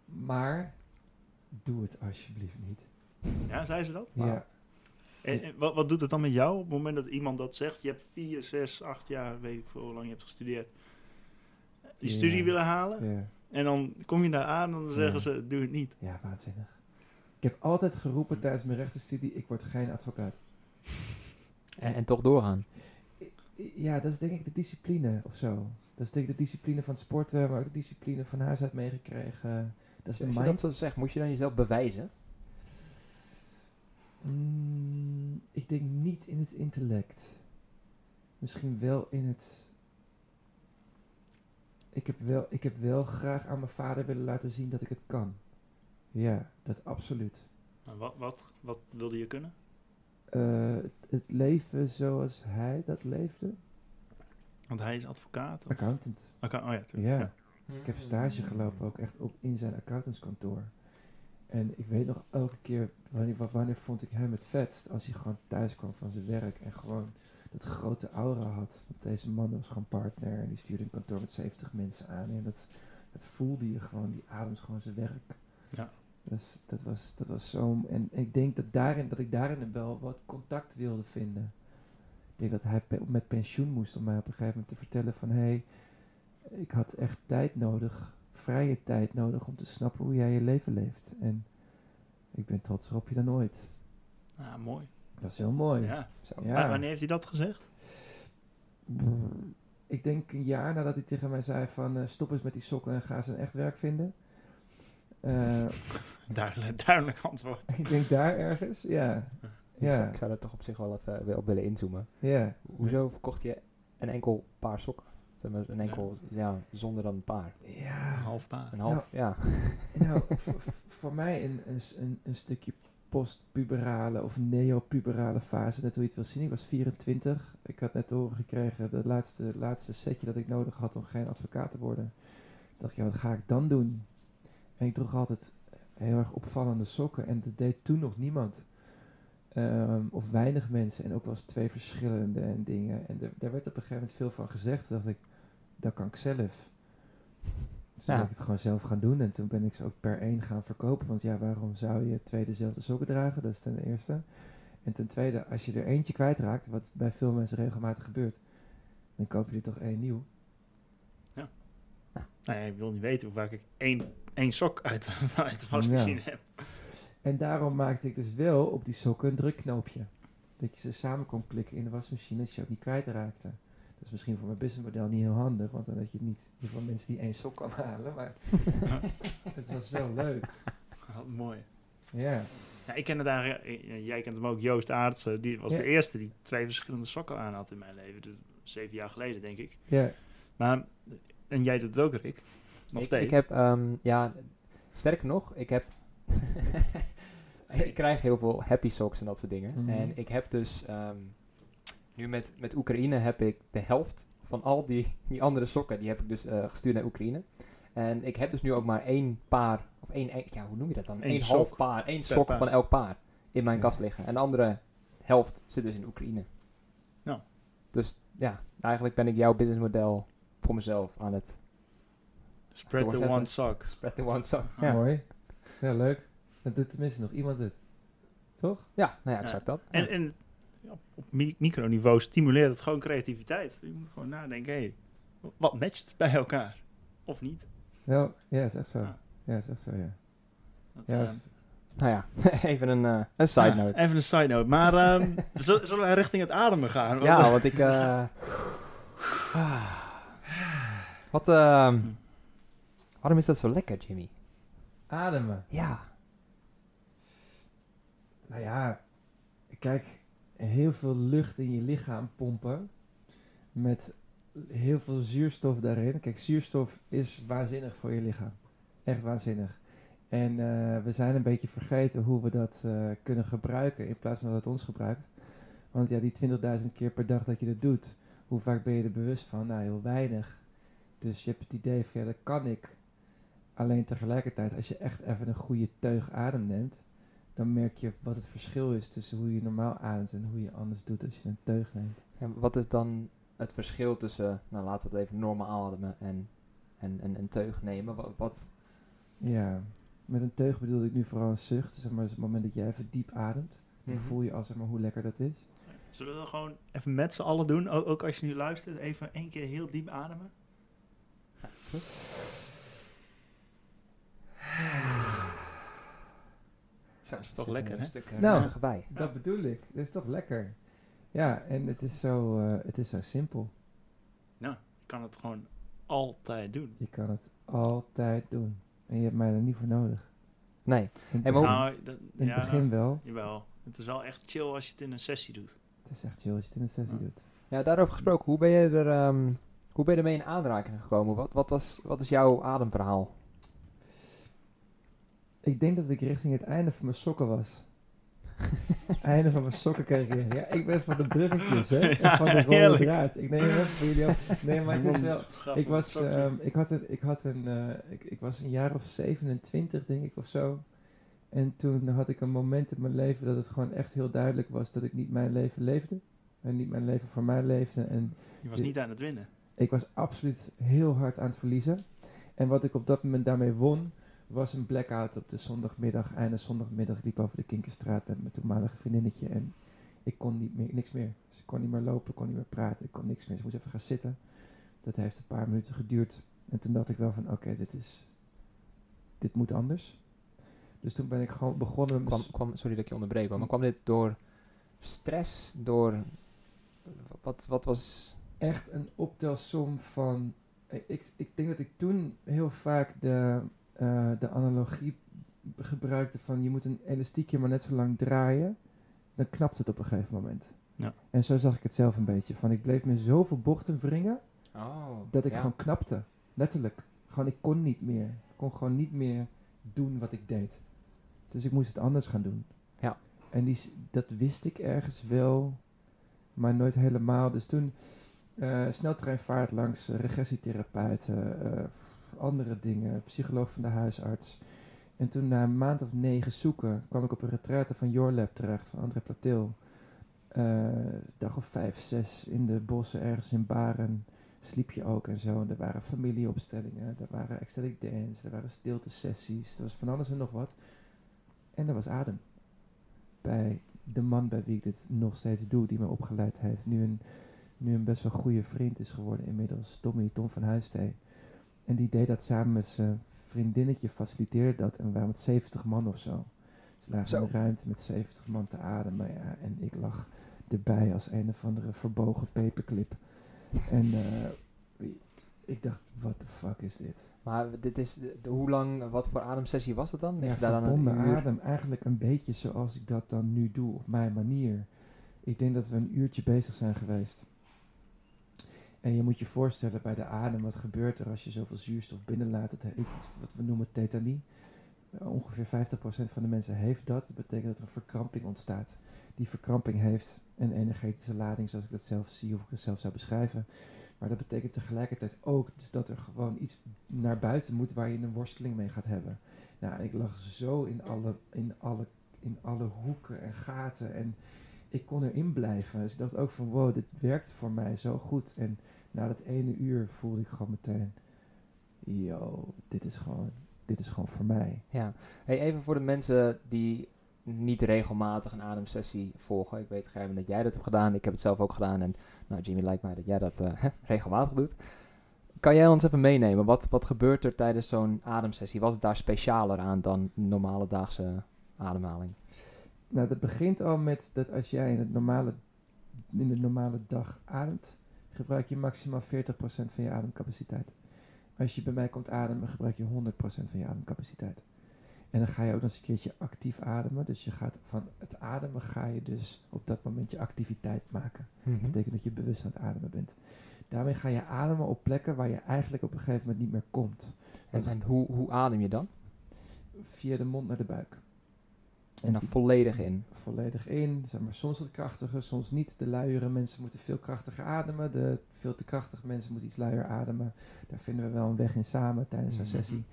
Maar doe het alsjeblieft niet. ja, zei ze dat? Ja. En, en wat, wat doet het dan met jou op het moment dat iemand dat zegt? Je hebt vier, zes, acht jaar, weet ik veel hoe lang je hebt gestudeerd. Je Ja. studie willen halen. Ja. En dan kom je daar aan en dan zeggen Ja. ze, doe het niet. ja, waanzinnig. Ik heb altijd geroepen tijdens mijn rechtenstudie, ik word geen advocaat. [laughs] En, en toch doorgaan. Ja, dat is denk ik de discipline of zo. Dat is denk ik de discipline van sporten, maar ook de discipline van huis uit meegekregen. Dat is Als je dat zo zegt, moet je dan jezelf bewijzen? Mm, ik denk niet in het intellect. Misschien wel in het. Ik heb, wel, ik heb wel graag aan mijn vader willen laten zien dat ik het kan. Ja, dat absoluut. Wat, wat, wat wilde je kunnen? Eh, het, het leven zoals hij dat leefde. Want hij is advocaat. Of? Accountant. Oh ja, tuurlijk. Ja. Ik heb stage gelopen ook echt op in zijn accountantskantoor. En ik weet nog elke keer, wanneer, wa- wanneer vond ik hem het vetst? Als hij gewoon thuis kwam van zijn werk en gewoon dat grote aura had. Want deze man was gewoon partner en die stuurde een kantoor met 70 mensen aan. En dat, dat voelde je gewoon, die ademt gewoon zijn werk. Ja. Dus dat was, dat was zo. En ik denk dat, daarin, dat ik daarin wel wat contact wilde vinden. Ik denk dat hij pe- met pensioen moest om mij op een gegeven moment te vertellen van hé, hey, ik had echt tijd nodig, vrije tijd nodig om te snappen hoe jij je leven leeft. En Ik ben trotser op je dan ooit. Ah, mooi. Dat is heel mooi. Ja. Zo. Ja. Maar Wanneer heeft hij dat gezegd? Ik denk een jaar nadat hij tegen mij zei van eh, stop eens met die sokken en ga eens een echt werk vinden. Eh, Duidelijk, duidelijk antwoord. ik denk daar ergens, ja. Ik, zou, Ja, ik zou daar toch op zich wel even weer op willen inzoomen. ja. Hoezo verkocht je een enkel paar sokken? Zeg maar, een enkel, ja, zonder dan een paar. Ja, Half paar. Een half, ja. [laughs] nou, voor mij een, een, een, een stukje postpuberale of neopuberale fase, net hoe je het wil zien. Ik was 24. Ik had net te horen gekregen, het laatste, laatste setje dat ik nodig had om geen advocaat te worden. Ik dacht, ja, wat ga ik dan doen? En ik droeg altijd heel erg opvallende sokken en dat deed toen nog niemand. Ehm, of weinig mensen en ook wel eens twee verschillende en dingen. En er- daar werd op een gegeven moment veel van gezegd. Toen dacht ik, dat kan ik zelf. Dus toen Ja. ben ik het gewoon zelf gaan doen. En toen ben ik ze ook per één gaan verkopen. Want ja, waarom zou je twee dezelfde sokken dragen? Dat is ten eerste. En ten tweede, als je er eentje kwijtraakt, wat bij veel mensen regelmatig gebeurt, dan koop je er toch één nieuw. Nou ja, ik wil niet weten hoe vaak ik één, één sok uit, [laughs] uit de wasmachine heb. En daarom maakte ik dus wel op die sokken een drukknoopje. Dat je ze samen kon klikken in de wasmachine, dat je ook niet kwijtraakte. Dat is misschien voor mijn businessmodel niet heel handig, want dan had je niet veel mensen die één sok kan halen. Maar [laughs] het was wel leuk. Wat mooi. Ja, Ja, ik ken het eigenlijk, eh, jij kent hem ook, Joost Aartsen. Die was Ja. de eerste die twee verschillende sokken aan had in mijn leven. Dus zeven jaar geleden, denk ik. ja. Maar, en jij doet het ook, Rick? Nog ik, steeds? ik heb, ehm, ja, sterker nog, ik heb, [laughs] ik krijg heel veel happy socks en dat soort dingen. Mhm. En ik heb dus, ehm, nu met, met Oekraïne heb ik de helft van al die, die andere sokken, die heb ik dus eh, gestuurd naar Oekraïne. En ik heb dus nu ook maar één paar, of één, één- ja, hoe noem je dat dan? Eén Eén sok half paar, één sok paar. van elk paar in mijn Ja. kast liggen. En de andere helft zit dus in Oekraïne. Ja. Dus ja, eigenlijk ben ik jouw businessmodel voor mezelf aan het Spread the one sock. spread the one sock. Ah, Ja. mooi. Ja, leuk. Dan doet tenminste nog iemand het. Toch? Ja, nou ja, exact dat. En, Ja. en ja, op mi- microniveau stimuleert het gewoon creativiteit. Je moet gewoon nadenken, hé, wat matcht bij elkaar? Of niet? Ja, ja, is echt zo. Ja. Ja, is echt zo, ja. Dat, ja eh, is- Nou ja, [laughs] even een, eh, een side ja, note. even een side note. Maar ehm, [laughs] zul- zullen wij richting het ademen gaan? Ja, [laughs] want ik... eh, wat, ehm, waarom is dat zo lekker, Jimmy? Ademen. Ja. Nou ja, kijk, heel veel lucht in je lichaam pompen. Met heel veel zuurstof daarin. Kijk, zuurstof is waanzinnig voor je lichaam. Echt waanzinnig. En eh, we zijn een beetje vergeten hoe we dat eh, kunnen gebruiken in plaats van dat het ons gebruikt. Want ja, die 20.000 keer per dag dat je dat doet, hoe vaak ben je er bewust van? Nou, heel weinig. Dus je hebt het idee van, ja, dat kan ik. Alleen tegelijkertijd, als je echt even een goede teug adem neemt, dan merk je wat het verschil is tussen hoe je normaal ademt en hoe je anders doet als je een teug neemt. En wat is dan het verschil tussen, nou laten we het even normaal ademen en, en, en een teug nemen? Wat, wat Ja, met een teug bedoel ik nu vooral een zucht. Zeg maar, dus het moment dat je even diep ademt, dan Mhm. voel je al zeg maar hoe lekker dat is. Zullen we dat gewoon even met z'n allen doen? Ook, ook als je nu luistert, even één keer heel diep ademen. Zo, is toch lekker, er hè? Een stuk eh, Nou. bij. Dat bedoel ik. Dat is toch lekker. Ja, en het is zo, eh, het is zo simpel. Je kan het gewoon altijd doen. Je kan het altijd doen. En je hebt mij er niet voor nodig. Nee. In Hey, maar Nou, dat, in het ja, begin wel. Jawel. Het is wel echt chill als je het in een sessie doet. Het is echt chill als je het in een sessie Ja. doet. Ja, daarover gesproken, hoe ben je er, ehm, hoe ben je ermee in aanraking gekomen? Wat, wat, was, wat is jouw ademverhaal? Ik denk dat ik richting het einde van mijn sokken was. [laughs] einde van mijn sokkencarrière. Ja, ik ben van de bruggetjes, hè. [laughs] Ja, van de rode heerlijk. draad. Ik neem even voor jullie op. Nee, maar het is wel... Ik was, ehm, ik had een, ik had een, eh, ik, ik was een jaar of 27 denk ik of zo. En toen had ik een moment in mijn leven dat het gewoon echt heel duidelijk was dat ik niet mijn leven leefde. En niet mijn leven voor mij leefde. En je was niet aan het winnen. Ik was absoluut heel hard aan het verliezen. En wat ik op dat moment daarmee won, was een blackout op de zondagmiddag. Einde zondagmiddag ik liep over de Kinkerstraat met mijn toenmalige vriendinnetje. En ik kon niet meer, niks meer. Dus ik kon niet meer lopen, ik kon niet meer praten, ik kon niks meer. Dus ik moest even gaan zitten. Dat heeft een paar minuten geduurd. En toen dacht ik wel van, oké, dit is, dit moet anders. Dus toen ben ik gewoon begonnen. Kwam, kwam, sorry dat ik je onderbreek, maar kwam dit door stress, door... Wat, wat was... echt een optelsom van. Ik, ik, ik denk dat ik toen heel vaak de, eh, de analogie gebruikte van je moet een elastiekje maar net zo lang draaien, dan knapt het op een gegeven moment. Ja. En zo zag ik het zelf een beetje. Van ik bleef me zoveel bochten wringen Oh, dat ik ja. gewoon knapte. Letterlijk. Gewoon ik kon niet meer. Ik kon gewoon niet meer doen wat ik deed. Dus ik moest het anders gaan doen. Ja. En die, dat wist ik ergens wel, maar nooit helemaal. Dus toen eh sneltreinvaart langs uh, regressietherapeuten, eh, andere dingen, psycholoog van de huisarts. En toen na een maand of negen zoeken kwam ik op een retraite van Your Lab terecht, van André Platil. Eh, dag of vijf, zes in de bossen ergens in Baren sliep je ook en zo. En er waren familieopstellingen, er waren ecstatic dance, er waren stilte sessies, er was van alles en nog wat. En er was adem. Bij de man bij wie ik dit nog steeds doe, die me opgeleid heeft, nu een, nu een best wel goede vriend is geworden inmiddels, Tommy, Tom van Huistee. En die deed dat samen met zijn vriendinnetje, faciliteerde dat en we waren met 70 man of zo. Ze lagen Zo. in ruimte met 70 man te ademen ja, en ik lag erbij als een of andere verbogen paperclip. En eh, ik dacht, what the fuck is dit? Maar dit is, de, de- hoe lang, wat voor ademsessie was het dan? Ja, daar dan een uur? adem, eigenlijk een beetje zoals ik dat dan nu doe, op mijn manier. Ik denk dat we een uurtje bezig zijn geweest. En je moet je voorstellen bij de adem, wat gebeurt er als je zoveel zuurstof binnenlaat? Het iets wat we noemen tetanie. Eh, ongeveer 50% van de mensen heeft dat. Dat betekent dat er een verkramping ontstaat. Die verkramping heeft een energetische lading, zoals ik dat zelf zie of ik het zelf zou beschrijven. Maar dat betekent tegelijkertijd ook dus dat er gewoon iets naar buiten moet waar je een worsteling mee gaat hebben. Nou, ik lag zo in alle, in alle, in alle hoeken en gaten en ik kon erin blijven. Dus ik dacht ook van wow, dit werkt voor mij zo goed. En na dat ene uur voelde ik gewoon meteen, yo, dit is gewoon, dit is gewoon voor mij. Ja. Hey, even voor de mensen die niet regelmatig een ademsessie volgen. Ik weet Gerben dat jij dat hebt gedaan. Ik heb het zelf ook gedaan. En nou, Jimmy lijkt mij dat jij dat eh, [laughs] regelmatig doet. Kan jij ons even meenemen? Wat, wat gebeurt er tijdens zo'n ademsessie? Wat is daar specialer aan dan normale daagse ademhaling? Nou, dat begint al met dat als jij in, het normale, in de normale dag ademt, gebruik je maximaal 40% van je ademcapaciteit. Als je bij mij komt ademen, gebruik je 100% van je ademcapaciteit. En dan ga je ook nog eens een keertje actief ademen. Dus je gaat van het ademen ga je dus op dat moment je activiteit maken. Dat betekent dat je bewust aan het ademen bent. Daarmee ga je ademen op plekken waar je eigenlijk op een gegeven moment niet meer komt. En, en hoe, hoe adem je dan? Via de mond naar de buik. En dan volledig in. volledig in. Zeg maar, soms wat krachtiger, soms niet. De luiere mensen moeten veel krachtiger ademen. De veel te krachtige mensen moeten iets luier ademen. Daar vinden we wel een weg in samen tijdens zo'n Mhm. sessie.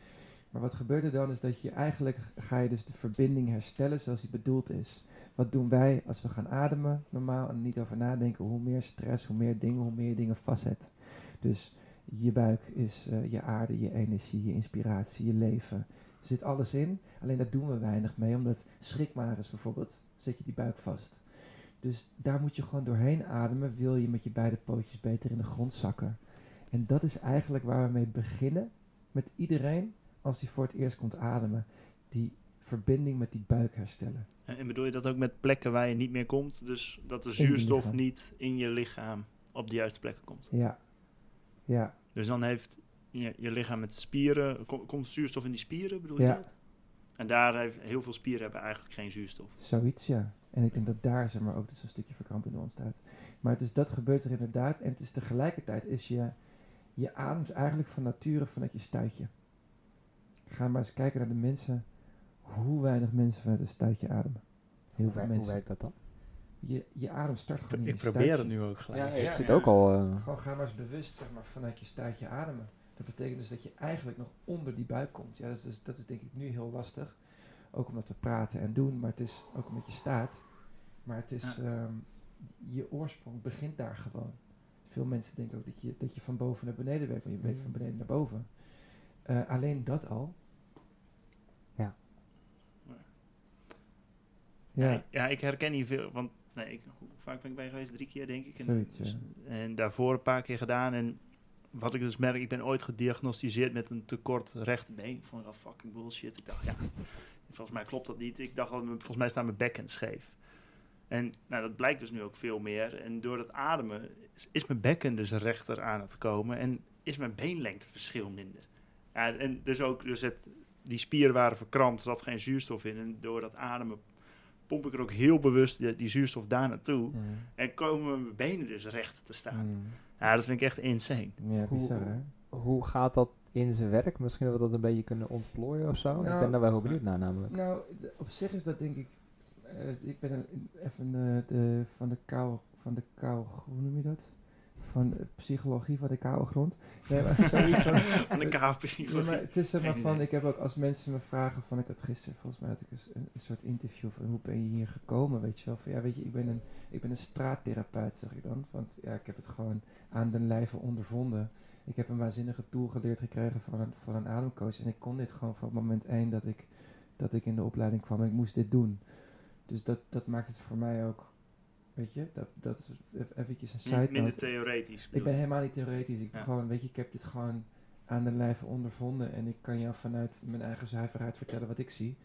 Maar wat gebeurt er dan is dat je eigenlijk ga je dus de verbinding herstellen zoals die bedoeld is. Wat doen wij als we gaan ademen normaal en niet over nadenken? Hoe meer stress, hoe meer dingen, hoe meer je dingen vastzet. Dus je buik is eh, je aarde, je energie, je inspiratie, je leven. Er zit alles in, alleen daar doen we weinig mee, omdat schrikmaris bijvoorbeeld, zet je die buik vast. Dus daar moet je gewoon doorheen ademen, wil je met je beide pootjes beter in de grond zakken. En dat is eigenlijk waar we mee beginnen, met iedereen, als die voor het eerst komt ademen. Die verbinding met die buik herstellen. En, en bedoel je dat ook met plekken waar je niet meer komt? Dus dat de zuurstof niet in je lichaam op de juiste plekken komt. Ja, ja, Dus dan heeft je, je lichaam met spieren... kom- komt zuurstof in die spieren, bedoel je Ja. dat? En daar heeft heel veel spieren hebben eigenlijk geen zuurstof. zoiets ja. En ik denk dat daar zeg maar ook dus een stukje verkramping in ontstaat. Maar dus dat gebeurt er inderdaad. En het is tegelijkertijd is je, je ademt eigenlijk van nature vanuit je stuitje. Ga maar eens kijken naar de mensen, hoe weinig mensen vanuit een stuitje ademen. Heel Hoe, veel wer- hoe mensen. werkt dat dan? Je, je adem start gewoon in Ik je probeer stuitje. het nu ook gelijk. Ja, ik Ja, zit ja. ook al... eh, Gewoon ga maar eens bewust zeg maar, vanuit je stuitje ademen. Dat betekent dus dat je eigenlijk nog onder die buik komt. Ja, dat is, dus- dat is denk ik nu heel lastig. Ook omdat we praten en doen, maar het is ook omdat je staat. Maar het is, ehm, je oorsprong begint daar gewoon. Veel mensen denken ook dat je, dat je van boven naar beneden werkt, maar je weet van beneden naar boven. Eh, alleen dat al. Ja. Ja, Ja, ik- ja, ik herken hier veel, want nee, ik, hoe vaak ben ik bij geweest? Drie keer, denk ik. En, Zoiets, ja. dus- en daarvoor een paar keer gedaan. En wat ik dus merk, ik ben ooit gediagnosticeerd met een tekort rechterbeen. Ik vond dat fucking bullshit. Ik dacht, ja, [laughs] volgens mij klopt dat niet. Ik dacht, volgens mij staat mijn bekken scheef. En nou, dat blijkt dus nu ook veel meer. En door dat ademen is, mijn bekken dus rechter aan het komen. En is mijn beenlengteverschil minder. Ja, en dus ook, dus het, die spieren waren verkrampt, er zat geen zuurstof in. En door dat ademen pomp ik er ook heel bewust die, die zuurstof daar naartoe. Mm. En komen mijn benen dus recht te staan. Mm. Ja, dat vind ik echt insane. Ja, Hoe- hè? Hoe gaat dat in zijn werk? Misschien dat we dat een beetje kunnen ontplooien of zo. ik Nou, ben daar wel heel benieuwd naar namelijk. Nou, op zich is dat denk ik. eh, ik ben een- even eh, de, van de kou, van de kou, hoe noem je dat? Van psychologie van de koude grond. Nee, maar [laughs] van. Van de koude psychologie. maar het is zeg maar van, ik heb ook als mensen me vragen van, ik had gisteren, volgens mij had ik een, een soort interview van, hoe ben je hier gekomen, weet je wel? Van, ja, weet je, ik ben een, ik ben een straattherapeut, zeg ik dan. Want ja, ik heb het gewoon aan den lijve ondervonden. Ik heb een waanzinnige tool geleerd gekregen van een, van een ademcoach. En ik kon dit gewoon van moment één dat ik, dat ik in de opleiding kwam en ik moest dit doen. Dus dat, dat maakt het voor mij ook, weet je, dat, dat is even eventjes een side Min- Minder note. theoretisch. Ik ben helemaal niet theoretisch. Ik, ben Ja. gewoon, weet je, ik heb dit gewoon aan de lijve ondervonden. En ik kan jou vanuit mijn eigen zuiverheid vertellen wat ik zie.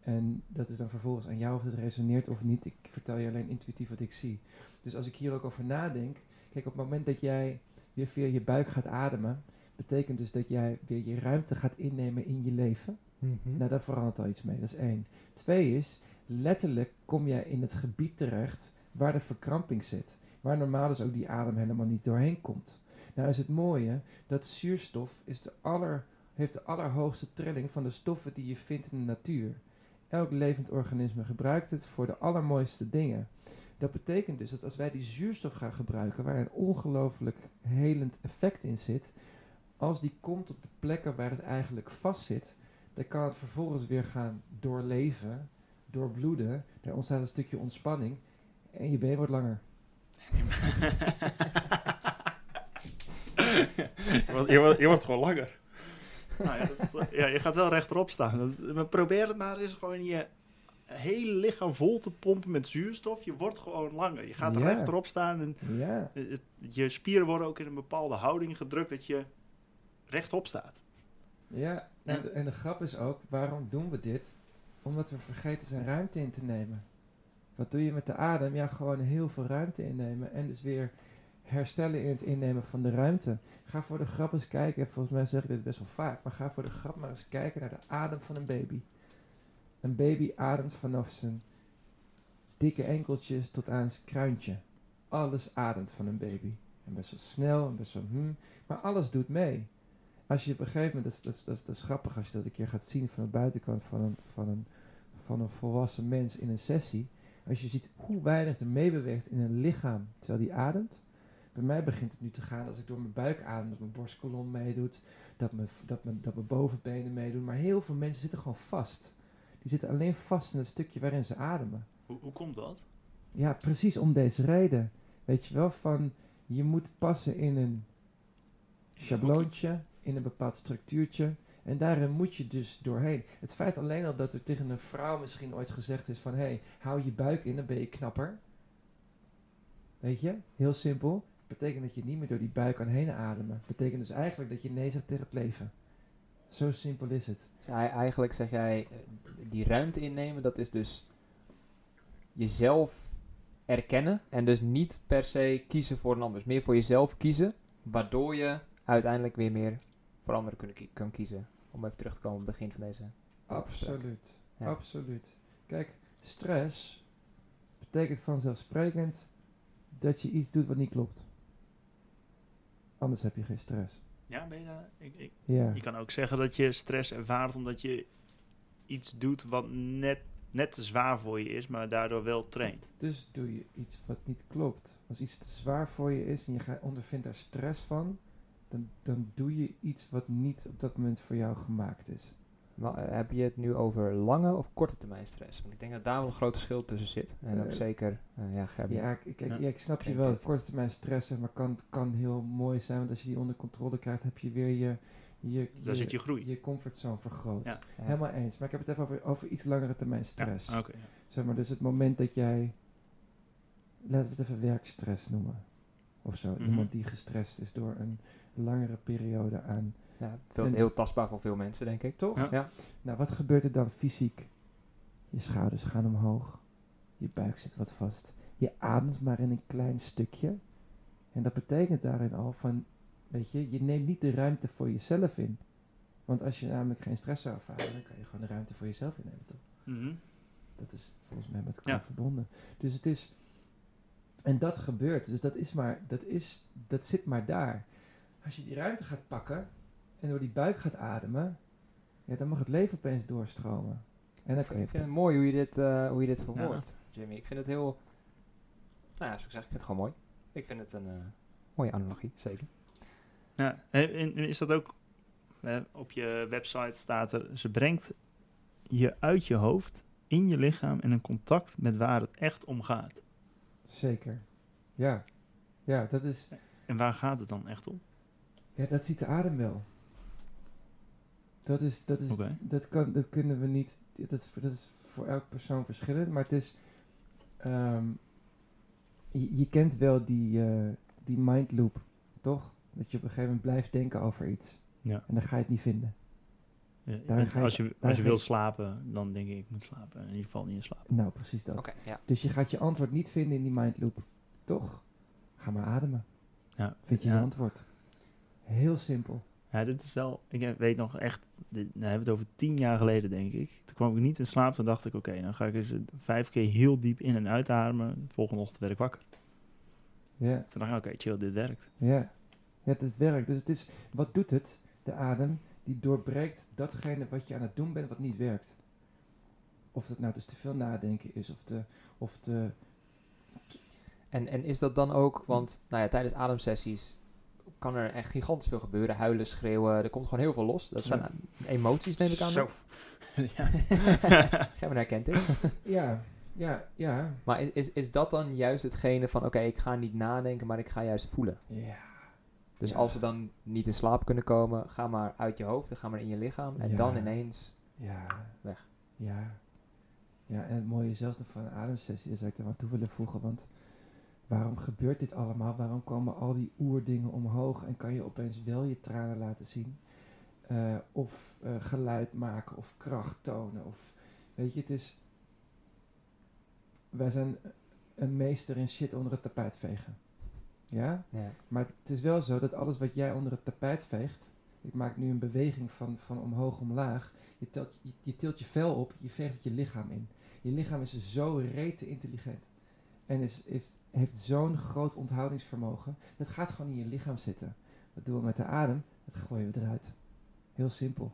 En dat is dan vervolgens aan jou of het resoneert of niet. Ik vertel je alleen intuïtief wat ik zie. Dus als ik hier ook over nadenk. Kijk, op het moment dat jij weer via je buik gaat ademen. Betekent dus dat jij weer je ruimte gaat innemen in je leven. Mhm. Nou, daar verandert al iets mee. Dat is één. Twee is, letterlijk kom jij in het gebied terecht waar de verkramping zit. Waar normaal dus ook die adem helemaal niet doorheen komt. Nou is het mooie dat zuurstof is de aller, heeft de allerhoogste trilling van de stoffen die je vindt in de natuur. Elk levend organisme gebruikt het voor de allermooiste dingen. Dat betekent dus dat als wij die zuurstof gaan gebruiken, waar een ongelooflijk helend effect in zit, als die komt op de plekken waar het eigenlijk vast zit, dan kan het vervolgens weer gaan doorleven, doorbloeden. Er ontstaat een stukje ontspanning en je been wordt langer. [laughs] je, wordt, je, wordt, je wordt gewoon langer. Nou ja, dat is- ja, je gaat wel rechterop staan. Maar probeer het maar eens gewoon je hele lichaam vol te pompen met zuurstof. Je wordt gewoon langer. Je gaat Ja. rechterop staan en Ja, het- je spieren worden ook in een bepaalde houding gedrukt dat je rechtop staat. ja. En, en de grap is ook, waarom doen we dit? Omdat we vergeten zijn ruimte in te nemen. Wat doe je met de adem? Ja, gewoon heel veel ruimte innemen. En dus weer herstellen in het innemen van de ruimte. Ga voor de grap eens kijken. Volgens mij zeg ik dit best wel vaak. Maar ga voor de grap maar eens kijken naar de adem van een baby. Een baby ademt vanaf zijn dikke enkeltjes tot aan zijn kruintje. Alles ademt van een baby. En best wel snel en best wel hmm. Maar alles doet mee. Als je op een gegeven moment, dat is, dat, is, dat, is, dat is grappig als je dat een keer gaat zien van de buitenkant van een, van een, van een volwassen mens in een sessie. Als je ziet hoe weinig er meebeweegt in een lichaam terwijl die ademt. Bij mij begint het nu te gaan als ik door mijn buik adem, dat mijn borstkolom meedoet, dat mijn, dat mijn, dat mijn bovenbenen meedoen. Maar heel veel mensen zitten gewoon vast. Die zitten alleen vast in het stukje waarin ze ademen. Hoe, hoe komt dat? Ja, precies om deze reden. Weet je wel, van je moet passen in een schabloontje, in een bepaald structuurtje. En daarin moet je dus doorheen. Het feit alleen al dat er tegen een vrouw misschien ooit gezegd is van... hé, hey, hou je buik in, dan ben je knapper. Weet je, heel simpel. Betekent dat je niet meer door die buik kan heen ademen. Betekent dus eigenlijk dat je nee zegt tegen het leven. Zo simpel is het. Dus ei- eigenlijk zeg jij, eh, die ruimte innemen, dat is dus jezelf erkennen en dus niet per se kiezen voor een ander. Meer voor jezelf kiezen, waardoor je uiteindelijk weer meer voor anderen kunnen kan kiezen. Om even terug te komen op het begin van deze. Absoluut. Ja. Absoluut. Kijk, stress betekent vanzelfsprekend dat je iets doet wat niet klopt. Anders heb je geen stress. Ja, ben je daar? Ik, ik, Ja. je kan ook zeggen dat je stress ervaart omdat je iets doet wat net, net te zwaar voor je is, maar daardoor wel traint. Dus doe je iets wat niet klopt. Als iets te zwaar voor je is en je ondervindt daar stress van, dan, dan doe je iets wat niet op dat moment voor jou gemaakt is. Maar, eh, heb je het nu over lange of korte termijn stress? Want ik denk dat daar wel een groot verschil tussen zit. En ook Eh, zeker, eh, ja. Ja, ik, kijk, Ja. ja, ik snap je wel. dit. Korte termijn stress zeg maar, kan, kan heel mooi zijn. Want als je die onder controle krijgt, heb je weer je, je, Daar zit je groei. je comfortzone vergroot. Ja. Ja. Helemaal eens. Maar ik heb het even over, over iets langere termijn stress. Ja, oké. ja. Zeg maar, dus het moment dat jij, laten we het even werkstress noemen. Of zo. Mhm. Iemand die gestrest is door een langere periode aan. Ja, veel, En- heel tastbaar voor veel mensen, denk ik. Toch? Ja. Ja. Nou, wat gebeurt er dan fysiek? Je schouders gaan omhoog. Je buik zit wat vast. Je ademt maar in een klein stukje. En dat betekent daarin al van, weet je, je neemt niet de ruimte voor jezelf in. Want als je namelijk geen stress zou ervaren, dan kan je gewoon de ruimte voor jezelf innemen, toch? Mhm. Dat is volgens mij met elkaar Ja. verbonden. Dus het is. En dat gebeurt. Dus dat is maar. Dat, is, dat zit maar daar. Als je die ruimte gaat pakken. En door die buik gaat ademen. Ja, dan mag het leven opeens doorstromen. En je. Ik vind het mooi hoe je dit, eh, hoe je dit verwoordt, Jimmy. Ik vind het heel... Nou ja, zoals ik zeg, ik vind het gewoon mooi. Ik vind het een eh, mooie analogie, zeker. Ja, en en is dat ook... eh, op je website staat er... Ze brengt je uit je hoofd in je lichaam in een contact met waar het echt om gaat. Zeker. Ja. Ja, dat is. En waar gaat het dan echt om? Ja, dat ziet de adem wel. Dat is. Dat is. Dat, kan, dat kunnen we niet. Dat is, dat is voor elk persoon verschillend. Maar het is. ehm, je, je kent wel die, eh, die mind loop, toch? Dat je op een gegeven moment blijft denken over iets. Ja. En dan ga je het niet vinden. Ja, Daar en ga je- als je, als je wil slapen, dan denk ik, ik moet slapen. En je valt niet in slaap. Nou, precies dat. Ja. Dus je gaat je antwoord niet vinden in die mind loop. Toch? Ga maar ademen. Ja. Vind je Ja. je antwoord. Heel simpel. Ja, dit is wel... Ik weet nog echt... Dit, nou, hebben we het over tien jaar geleden, denk ik. Toen kwam ik niet in slaap. Toen dacht ik, oké, dan ga ik eens vijf keer heel diep in- en uitademen. De volgende ochtend werd ik wakker. Ja. Toen dacht ik, oké, chill, dit werkt. Ja, ja het werkt. Dus het is, wat doet het? De adem, die doorbreekt datgene wat je aan het doen bent wat niet werkt. Of het nou dus te veel nadenken is, of te, of te, En, en is dat dan ook, want nou ja, tijdens ademsessies kan er echt gigantisch veel gebeuren. Huilen, schreeuwen, er komt gewoon heel veel los. Dat zijn Ja. emoties, neem ik aan. Zo. [laughs] ja. Jij herkent dit. ja, ja, ja, Maar is, is, is dat dan juist hetgene van, oké, ik ga niet nadenken, maar ik ga juist voelen? ja. Dus Ja. als we dan niet in slaap kunnen komen, ga maar uit je hoofd en ga maar in je lichaam. En Ja. dan ineens, Ja. Weg. Ja. Ja, en het mooie zelfs nog van een ademsessie, daar zou ik er aan toe willen voegen, want waarom gebeurt dit allemaal? Waarom komen al die oerdingen omhoog en kan je opeens wel je tranen laten zien? Eh, of eh, geluid maken, of kracht tonen, of weet je, het is... Wij zijn een meester in shit onder het tapijt vegen. Ja? ja, Maar het is wel zo dat alles wat jij onder het tapijt veegt, ik maak nu een beweging van, van omhoog omlaag, je, telt, je, je tilt je vel op, je veegt het je lichaam in. Je lichaam is zo rete intelligent en is, heeft, zo'n groot onthoudingsvermogen, dat gaat gewoon in je lichaam zitten. Wat doen we met de adem? Dat gooien we eruit. Heel simpel.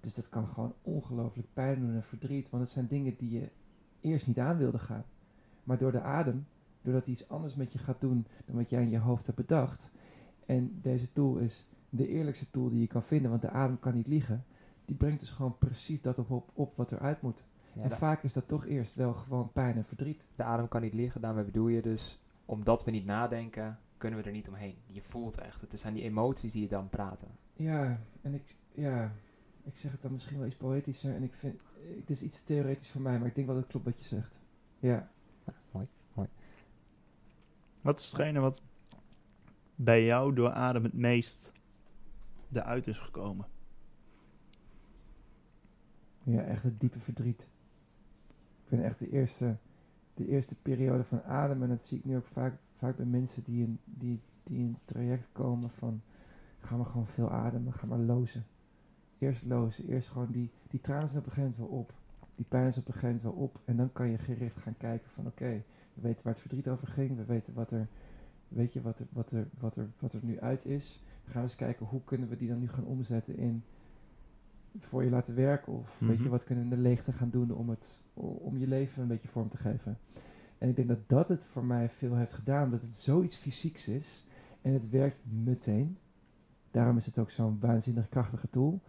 Dus dat kan gewoon ongelooflijk pijn doen en verdriet, want het zijn dingen die je eerst niet aan wilde gaan. Maar door de adem doordat hij iets anders met je gaat doen dan wat jij in je hoofd hebt bedacht. En deze tool is de eerlijkste tool die je kan vinden, want de adem kan niet liegen. Die brengt dus gewoon precies dat op, op, op wat eruit moet. Ja en vaak is dat toch eerst wel gewoon pijn en verdriet. de adem kan niet liggen, daarmee bedoel je dus, omdat we niet nadenken, kunnen we er niet omheen. Je voelt echt, het zijn die emoties die je dan praten. Ja, en ik, ja, ik zeg het dan misschien wel iets poëtischer en ik vind, het is iets theoretisch voor mij, maar ik denk wel dat het klopt wat je zegt. Ja, Ja, mooi. Wat is hetgene wat bij jou door adem het meest eruit is gekomen? ja echt het diepe verdriet. Ik vind echt de eerste, de eerste periode van adem, en dat zie ik nu ook vaak, vaak bij mensen die in, die, die in traject komen van, ga maar gewoon veel ademen, ga maar lozen. Eerst lozen, eerst gewoon die, die tranen zijn op een gegeven moment wel op. Die pijn is op een gegeven moment wel op. En dan kan je gericht gaan kijken van, oké, we weten waar het verdriet over ging, we weten wat er, weet je, wat er, wat er, wat er, wat er nu uit is. Dan gaan we eens kijken, hoe kunnen we die dan nu gaan omzetten in voor je laten werken? Of weet je, Mhm. wat kunnen de leegte gaan doen om, het, om je leven een beetje vorm te geven? En ik denk dat dat het voor mij veel heeft gedaan, omdat het zoiets fysieks is. En het werkt meteen. Daarom is het ook zo'n waanzinnig krachtige tool.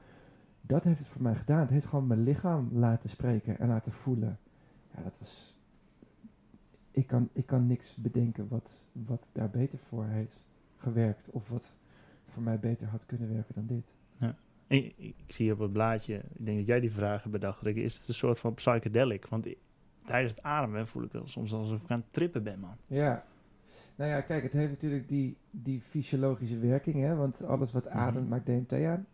Dat heeft het voor mij gedaan. Het heeft gewoon mijn lichaam laten spreken en laten voelen. Ja, dat was... Ik kan, ik kan niks bedenken wat, wat daar beter voor heeft gewerkt. Of wat voor mij beter had kunnen werken dan dit. Ik, ik zie op het blaadje, ik denk dat jij die vragen bedacht, Rick, is het een soort van psychedelic? Want tijdens het ademen voel ik wel soms alsof ik aan het trippen ben, man. Ja. Nou ja, kijk, het heeft natuurlijk die, die fysiologische werking, hè. Want alles wat ademt Mhm. maakt DMT aan.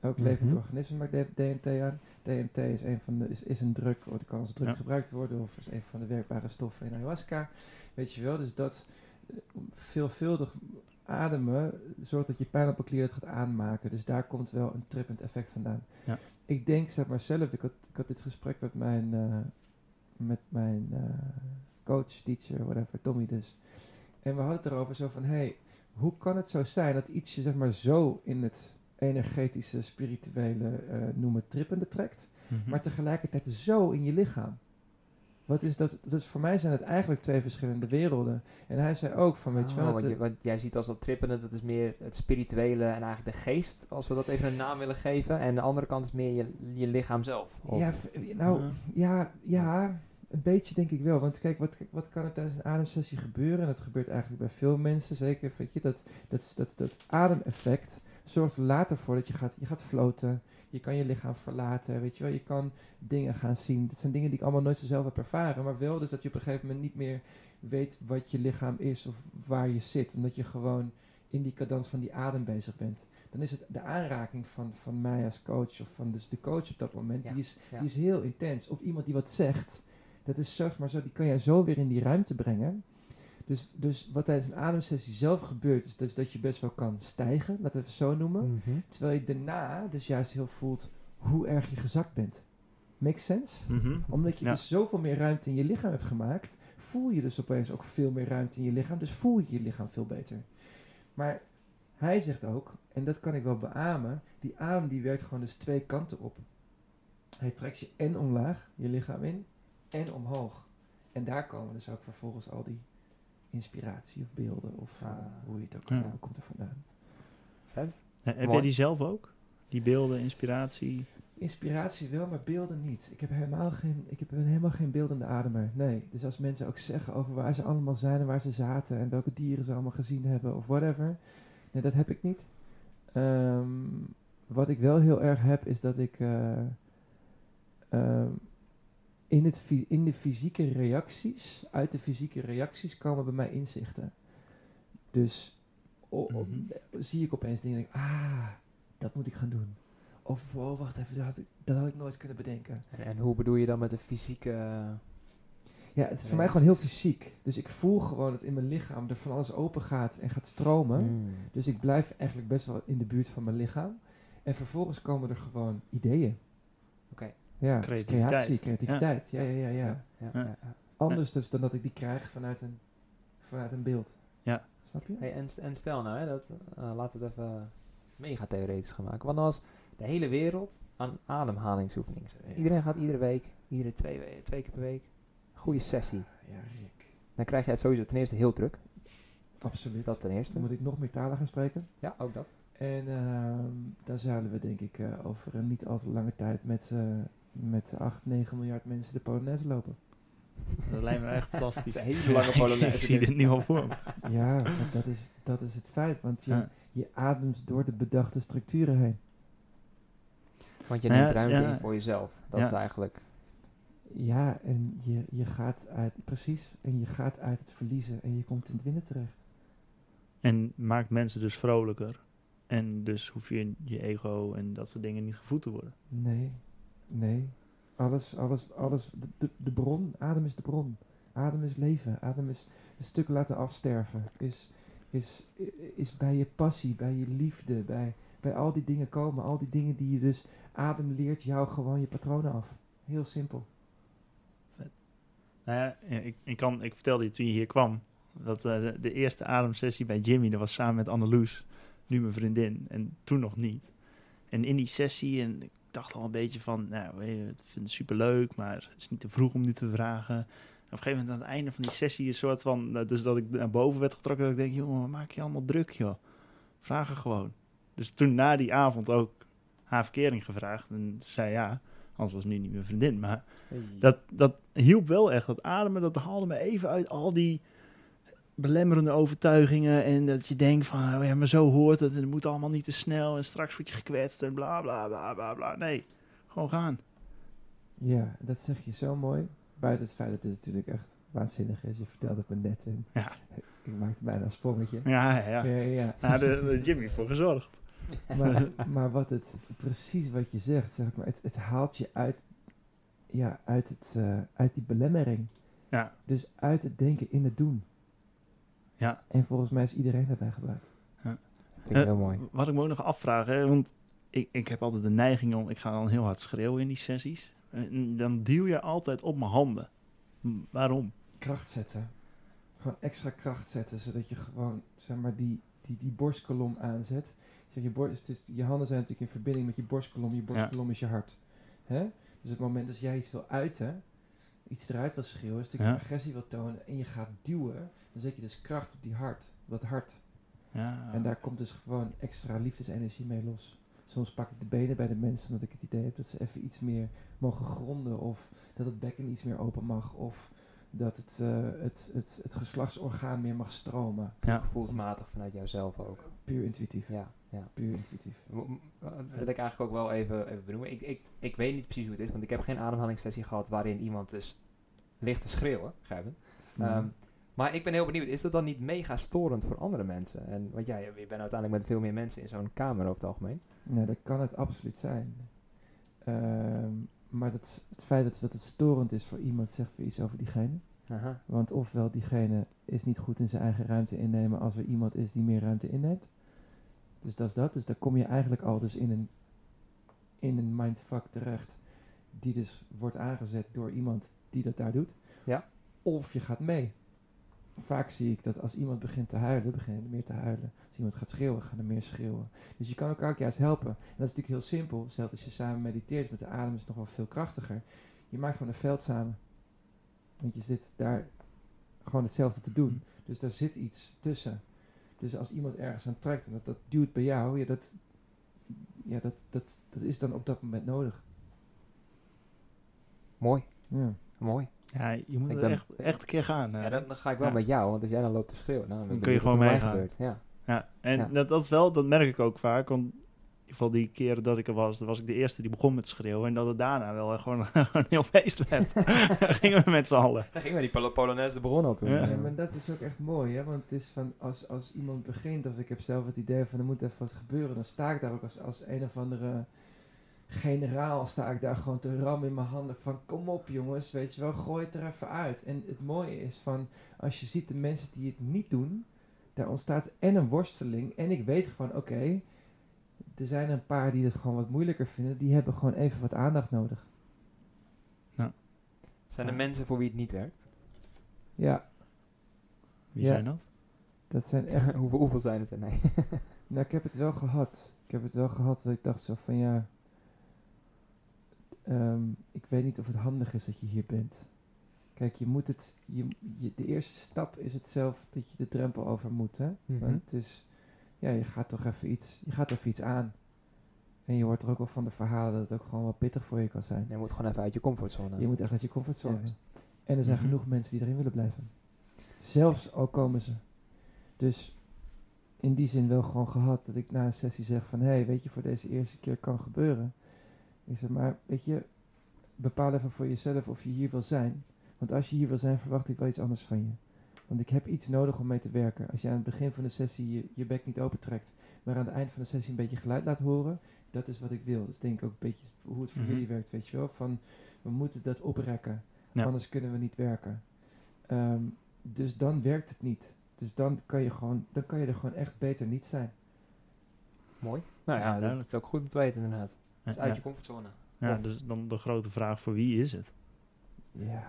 Elk levend Mhm. organisme maakt DMT aan. DMT is een, van de, is, is een druk, of kan als druk Ja. gebruikt worden, of is een van de werkbare stoffen in ayahuasca. Weet je wel, dus dat eh, veelvuldig ademen zorgt dat je pijnappelklier het gaat aanmaken. Dus daar komt wel een trippend effect vandaan. Ja. Ik denk, zeg maar zelf, ik had, ik had dit gesprek met mijn, eh, met mijn eh, coach, teacher, whatever, Tommy dus. En we hadden het erover zo van, hey, hoe kan het zo zijn dat iets je zeg maar zo in het energetische, spirituele, eh noem het trippende trekt, Mhm. maar tegelijkertijd zo in je lichaam? Wat is dat? Dus voor mij zijn het eigenlijk twee verschillende werelden. En hij zei ook van, weet je wel, Oh, je- wat jij ziet als dat trippende, dat is meer het spirituele en eigenlijk de geest, als we dat even een naam willen geven. En de andere kant is meer je, je lichaam zelf. Of- Ja, nou, ja, ja, een beetje denk ik wel. Want kijk, wat, wat kan er tijdens een ademsessie gebeuren? En dat gebeurt eigenlijk bij veel mensen, zeker. Weet je, dat, dat, dat, dat ademeffect zorgt er later voor dat je gaat, je gaat floten. Je kan je lichaam verlaten, weet je wel. Je kan dingen gaan zien. Dat zijn dingen die ik allemaal nooit zo zelf heb ervaren. Maar wel dus dat je op een gegeven moment niet meer weet wat je lichaam is of waar je zit. Omdat je gewoon in die cadans van die adem bezig bent. Dan is het de aanraking van, van mij als coach of van dus de coach op dat moment. Ja, Die, is, ja. die is heel intens. Of iemand die wat zegt. Dat is zeg maar zo, die kan jij zo weer in die ruimte brengen. Dus, dus wat tijdens een ademsessie zelf gebeurt, is dus dat je best wel kan stijgen, laten we het zo noemen. Mhm. Terwijl je daarna dus juist heel voelt hoe erg je gezakt bent. Makes sense? Mhm. Omdat je Ja. dus zoveel meer ruimte in je lichaam hebt gemaakt, voel je dus opeens ook veel meer ruimte in je lichaam. Dus voel je je lichaam veel beter. Maar hij zegt ook, en dat kan ik wel beamen, die adem die werkt gewoon dus twee kanten op. Hij trekt je en omlaag, je lichaam in, en omhoog. En daar komen dus ook vervolgens al die inspiratie of beelden of eh, Ah. hoe je het ook Ja. hoe komt er vandaan. Vet. Heb Mooi. jij die zelf ook? Die beelden, inspiratie? Inspiratie wel, maar beelden niet. Ik heb helemaal geen, ik heb helemaal geen beeldende ademer. Nee. Dus als mensen ook zeggen over waar ze allemaal zijn en waar ze zaten en welke dieren ze allemaal gezien hebben of whatever. Nee, dat heb ik niet. Ehm, wat ik wel heel erg heb is dat ik eh, ehm, in, het in de fysieke reacties, uit de fysieke reacties komen bij mij inzichten. Dus Mhm. zie ik opeens dingen en denk, ah, dat moet ik gaan doen. Of, wow, wacht even, dat had ik, dat had ik nooit kunnen bedenken. En, en hoe bedoel je dan met de fysieke... Ja, het is voor mij gewoon heel fysiek. Dus ik voel gewoon dat in mijn lichaam er van alles open gaat en gaat stromen. Mm. Dus ik blijf eigenlijk best wel in de buurt van mijn lichaam. En vervolgens komen er gewoon ideeën. Ja, Creativiteit. creatie, creativiteit. Ja, ja, ja, ja. Ja, Ja. ja, ja. Anders dus dan dat ik die krijg vanuit een, vanuit een beeld. Ja. Snap je? Hey, en, en stel nou, hè, dat, eh, laten we het even mega theoretisch gaan maken. Wat nou als de hele wereld aan ademhalingsoefeningen. Iedereen gaat iedere week, iedere twee, we- twee keer per week, goede sessie. Ja, Rick. Dan krijg je het sowieso ten eerste heel druk. Absoluut. Dat ten eerste. Dan moet ik nog meer talen gaan spreken. Ja, ook dat. En ehm dan zouden we denk ik eh, over een niet al te lange tijd met, eh met 8, 9 miljard mensen de Polonaise lopen. Dat lijkt me echt fantastisch. [laughs] Een hele lange Polonaise. [laughs] ik zie dit nu al voor me. [laughs] Ja, dat is, dat is het feit. Want je, Ja. je ademt door de bedachte structuren heen. Want je neemt ja, ruimte ja. in voor jezelf. Dat Ja. is eigenlijk... Ja, en je, je gaat uit, precies, en je gaat uit het verliezen en je komt in het winnen terecht. En maakt mensen dus vrolijker. En dus hoef je je ego en dat soort dingen niet gevoed te worden. Nee, nee. Alles, alles, alles, de, de, de bron, adem is de bron. Adem is leven, adem is een stuk laten afsterven. Is, is, is bij je passie, bij je liefde, bij, bij al die dingen komen. Al die dingen die je dus, adem leert jou gewoon je patronen af. Heel simpel. Nou ja, ja, ik, ik, kan, ik vertelde je toen je hier kwam. Dat eh, de, de eerste ademsessie bij Jimmy, dat was samen met Anneloes. Nu mijn vriendin. En toen nog niet. En in die sessie, en ik dacht al een beetje van, nou, weet je, ik vind het superleuk, maar het is niet te vroeg om nu te vragen. En op een gegeven moment aan het einde van die sessie een soort van, nou, dus dat ik naar boven werd getrokken, dat ik denk, joh, wat maak je allemaal druk, joh. Vraag er gewoon. Dus toen na die avond ook haar verkering gevraagd. En ze zei ja, anders was nu niet mijn vriendin, maar dat, dat hielp wel echt. Dat ademen, dat haalde me even uit al die belemmerende overtuigingen. En dat je denkt van, oh ja, maar zo hoort het. En het moet allemaal niet te snel. En straks word je gekwetst en bla bla bla bla bla. Nee, gewoon gaan. Ja, dat zeg je zo mooi. Buiten het feit dat het natuurlijk echt waanzinnig is. Je vertelde het me net en Ja. [laughs] ik maakte bijna een sprongetje. Ja, ja. Ja, ja. ja, de, de Jimmy voor gezorgd. [laughs] maar, maar wat het, precies wat je zegt, zeg maar, het, het haalt je uit, ja, uit, het, eh, uit die belemmering. Ja. Dus uit het denken in het doen. Ja. En volgens mij is iedereen daarbij gebruikt. Vind ik Eh, heel mooi. Wat ik me ook nog afvraag, hè, want ik, ik heb altijd de neiging om, ik ga dan heel hard schreeuwen in die sessies. En dan duw je altijd op mijn handen. Waarom? Kracht zetten. Gewoon extra kracht zetten, zodat je gewoon, zeg maar, die, die, die borstkolom aanzet. Zeg, je, borst, het is, je handen zijn natuurlijk in verbinding met je borstkolom. Je borstkolom is je hart. Hè? Dus op het moment dat jij iets wil uiten, iets eruit wil schreeuwen, een stukje Ja. agressie wil tonen en je gaat duwen, dan zet je dus kracht op die hart, op dat hart. Ja. En daar komt dus gewoon extra liefdesenergie mee los. Soms pak ik de benen bij de mensen omdat ik het idee heb dat ze even iets meer mogen gronden. Of dat het bekken iets meer open mag. Of dat het, eh, het, het, het geslachtsorgaan meer mag stromen. Ja. Gevoelsmatig vanuit jouzelf ook. Puur intuïtief. Ja, ja. Puur intuïtief. M- Dat wil ik eigenlijk ook wel even, even benoemen. Ik, ik, ik weet niet precies hoe het is, want ik heb geen ademhalingssessie gehad waarin iemand dus ligt te schreeuwen. Begrijp je? Ehm, maar ik ben heel benieuwd, is dat dan niet mega storend voor andere mensen? En, want ja, je, je bent uiteindelijk met veel meer mensen in zo'n kamer over het algemeen. Nou, dat kan het absoluut zijn. Ehm, maar dat, het feit dat, dat het storend is voor iemand zegt weer iets over diegene. Aha. Want ofwel diegene is niet goed in zijn eigen ruimte innemen als er iemand is die meer ruimte inneemt. Dus dat is dat. Dus daar kom je eigenlijk al dus in een, in een mindfuck terecht. Die dus wordt aangezet door iemand die dat daar doet. Ja. Of je gaat mee. Vaak zie ik dat als iemand begint te huilen, beginnen er meer te huilen. Als iemand gaat schreeuwen, gaan er meer schreeuwen. Dus je kan elkaar ook juist helpen. En dat is natuurlijk heel simpel. Zelfs als je samen mediteert met de adem is het nog wel veel krachtiger. Je maakt gewoon een veld samen. Want je zit daar gewoon hetzelfde te doen. Dus daar zit iets tussen. Dus als iemand ergens aan trekt en dat, dat duwt bij jou, ja, dat, ja dat, dat, dat is dan op dat moment nodig. Mooi, Ja. mooi. Ja, je moet Ik er echt, echt een keer gaan. Ja, dan, dan ga ik wel Ja. met jou, want als jij dan loopt te schreeuwen, nou, dan, kun je gewoon meegaan. Ja. Ja, en Ja. Dat, dat is wel, dat merk ik ook vaak. Want ieder geval die keren dat ik er was, dan was ik de eerste die begon met schreeuwen. En dat het daarna wel [laughs] gewoon een heel feest werd. [laughs] Gingen we met z'n allen. Dan gingen we die Polo- Polonaise de Bron al toen. Ja. Ja, maar dat is ook echt mooi, hè? Want het is van als, als iemand begint, of ik heb zelf het idee van er moet even wat gebeuren, dan sta ik daar ook als, als een of andere generaal, sta ik daar gewoon te rammen in mijn handen van kom op jongens, weet je wel, gooi het er even uit. En het mooie is van als je ziet de mensen die het niet doen, daar ontstaat en een worsteling en ik weet gewoon oké, er zijn een paar die het gewoon wat moeilijker vinden, die hebben gewoon even wat aandacht nodig. Zijn er mensen voor wie het niet werkt? Ja, Wie Ja. zijn dat? dat zijn [laughs] echt hoeveel, hoeveel zijn het er? Nee. [laughs] Nou, ik heb het wel gehad. Ik heb het wel gehad dat ik dacht zo van ja. ehm, ik weet niet of het handig is dat je hier bent. Kijk, je moet het. Je, je, de eerste stap is het zelf dat je de drempel over moet. Hè? Mhm. Want het is. Ja, je gaat toch even iets. Je gaat even iets aan. En je hoort er ook wel van de verhalen dat het ook gewoon wel pittig voor je kan zijn. Je moet gewoon even uit je comfortzone. Je moet echt uit je comfortzone. Juist. En er zijn Mhm. genoeg mensen die erin willen blijven. Zelfs al komen ze. Dus in die zin wel gewoon gehad dat ik na een sessie zeg van... Hé, hey, weet je, voor deze eerste keer kan gebeuren. Ik zeg maar, weet je, bepaal even voor jezelf of je hier wil zijn. Want als je hier wil zijn, verwacht ik wel iets anders van je. Want ik heb iets nodig om mee te werken. Als je aan het begin van de sessie je, je bek niet opentrekt... maar aan het eind van de sessie een beetje geluid laat horen... dat is wat ik wil. Dus denk ik ook een beetje hoe het voor Mhm. jullie werkt, weet je wel. Van, we moeten dat oprekken. Ja. Anders kunnen we niet werken. Ehm, dus dan werkt het niet. Dus dan kan je, gewoon, dan kan je er gewoon echt beter niet zijn. Mooi. Nou Ja, ja, dat duidelijk. is ook goed om te weten inderdaad. Dus uit ja. je comfortzone. Ja, Of- dus dan de grote vraag voor wie is het? Ja.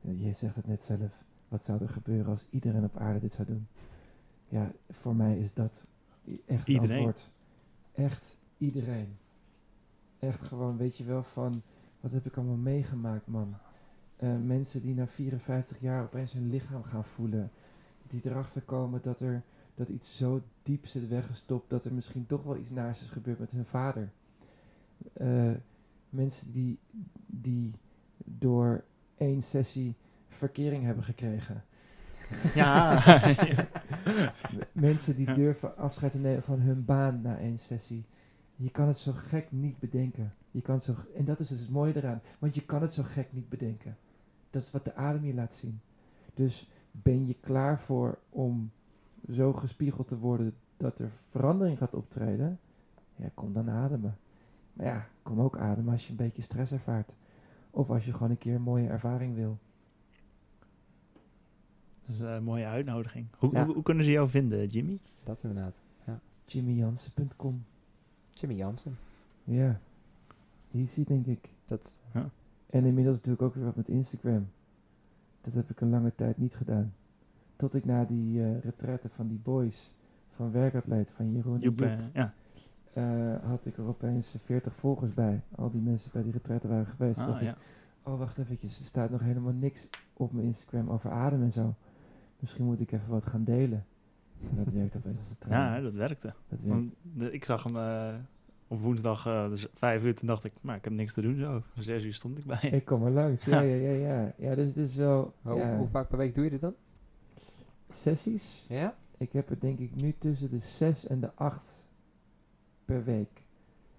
Je zegt het net zelf. Wat zou er gebeuren als iedereen op aarde dit zou doen? Ja, voor mij is dat i- echt het Iedereen. antwoord. Echt iedereen. Echt gewoon, weet je wel, van... Wat heb ik allemaal meegemaakt, man? Eh, mensen die na 54 jaar opeens hun lichaam gaan voelen. Die erachter komen dat er dat iets zo diep zit weggestopt... dat er misschien toch wel iets naars is gebeurd met hun vader. Eh, mensen die, die door één sessie verkering hebben gekregen. Ja. [laughs] [laughs] Mensen die durven afscheid te nemen van hun baan na één sessie. Je kan het zo gek niet bedenken. Je kan zo, en dat is dus het mooie eraan. Want je kan het zo gek niet bedenken. Dat is wat de adem je laat zien. Dus ben je klaar voor om zo gespiegeld te worden dat er verandering gaat optreden, ja, kom dan ademen. Maar ja, kom ook ademen als je een beetje stress ervaart. Of als je gewoon een keer een mooie ervaring wil. Dat is een mooie uitnodiging. Hoe, Ja. hoe, hoe kunnen ze jou vinden, Jimmy? Dat inderdaad. jimmyjansen.com Jimmy Jansen. Ja, easy denk ik. Dat, En inmiddels doe ik ook weer wat met Instagram. Dat heb ik een lange tijd niet gedaan. Tot ik na die eh retraite van die boys van werkatleet van Jeroen en Joep, Joep, eh, ja. Eh, had ik er opeens 40 volgers bij. Al die mensen bij die retraite waren geweest. Ah, dacht ik, ja. oh wacht eventjes, er staat nog helemaal niks op mijn Instagram over adem en zo. Misschien moet ik even wat gaan delen. En dat werkt opeens als een trein. [laughs] ja, dat werkte. dat werkt. Want ik zag hem eh, op woensdag, eh, dus vijf uur, toen dacht ik, maar ik heb niks te doen zo. Om Zes uur stond ik bij. Ik kom er langs. Ja, ja, ja, ja. Ja, dus het is wel hoe, ja, hoe vaak per week doe je dit dan? sessies. Ja? Ik heb er denk ik nu tussen de 6 en de 8 per week.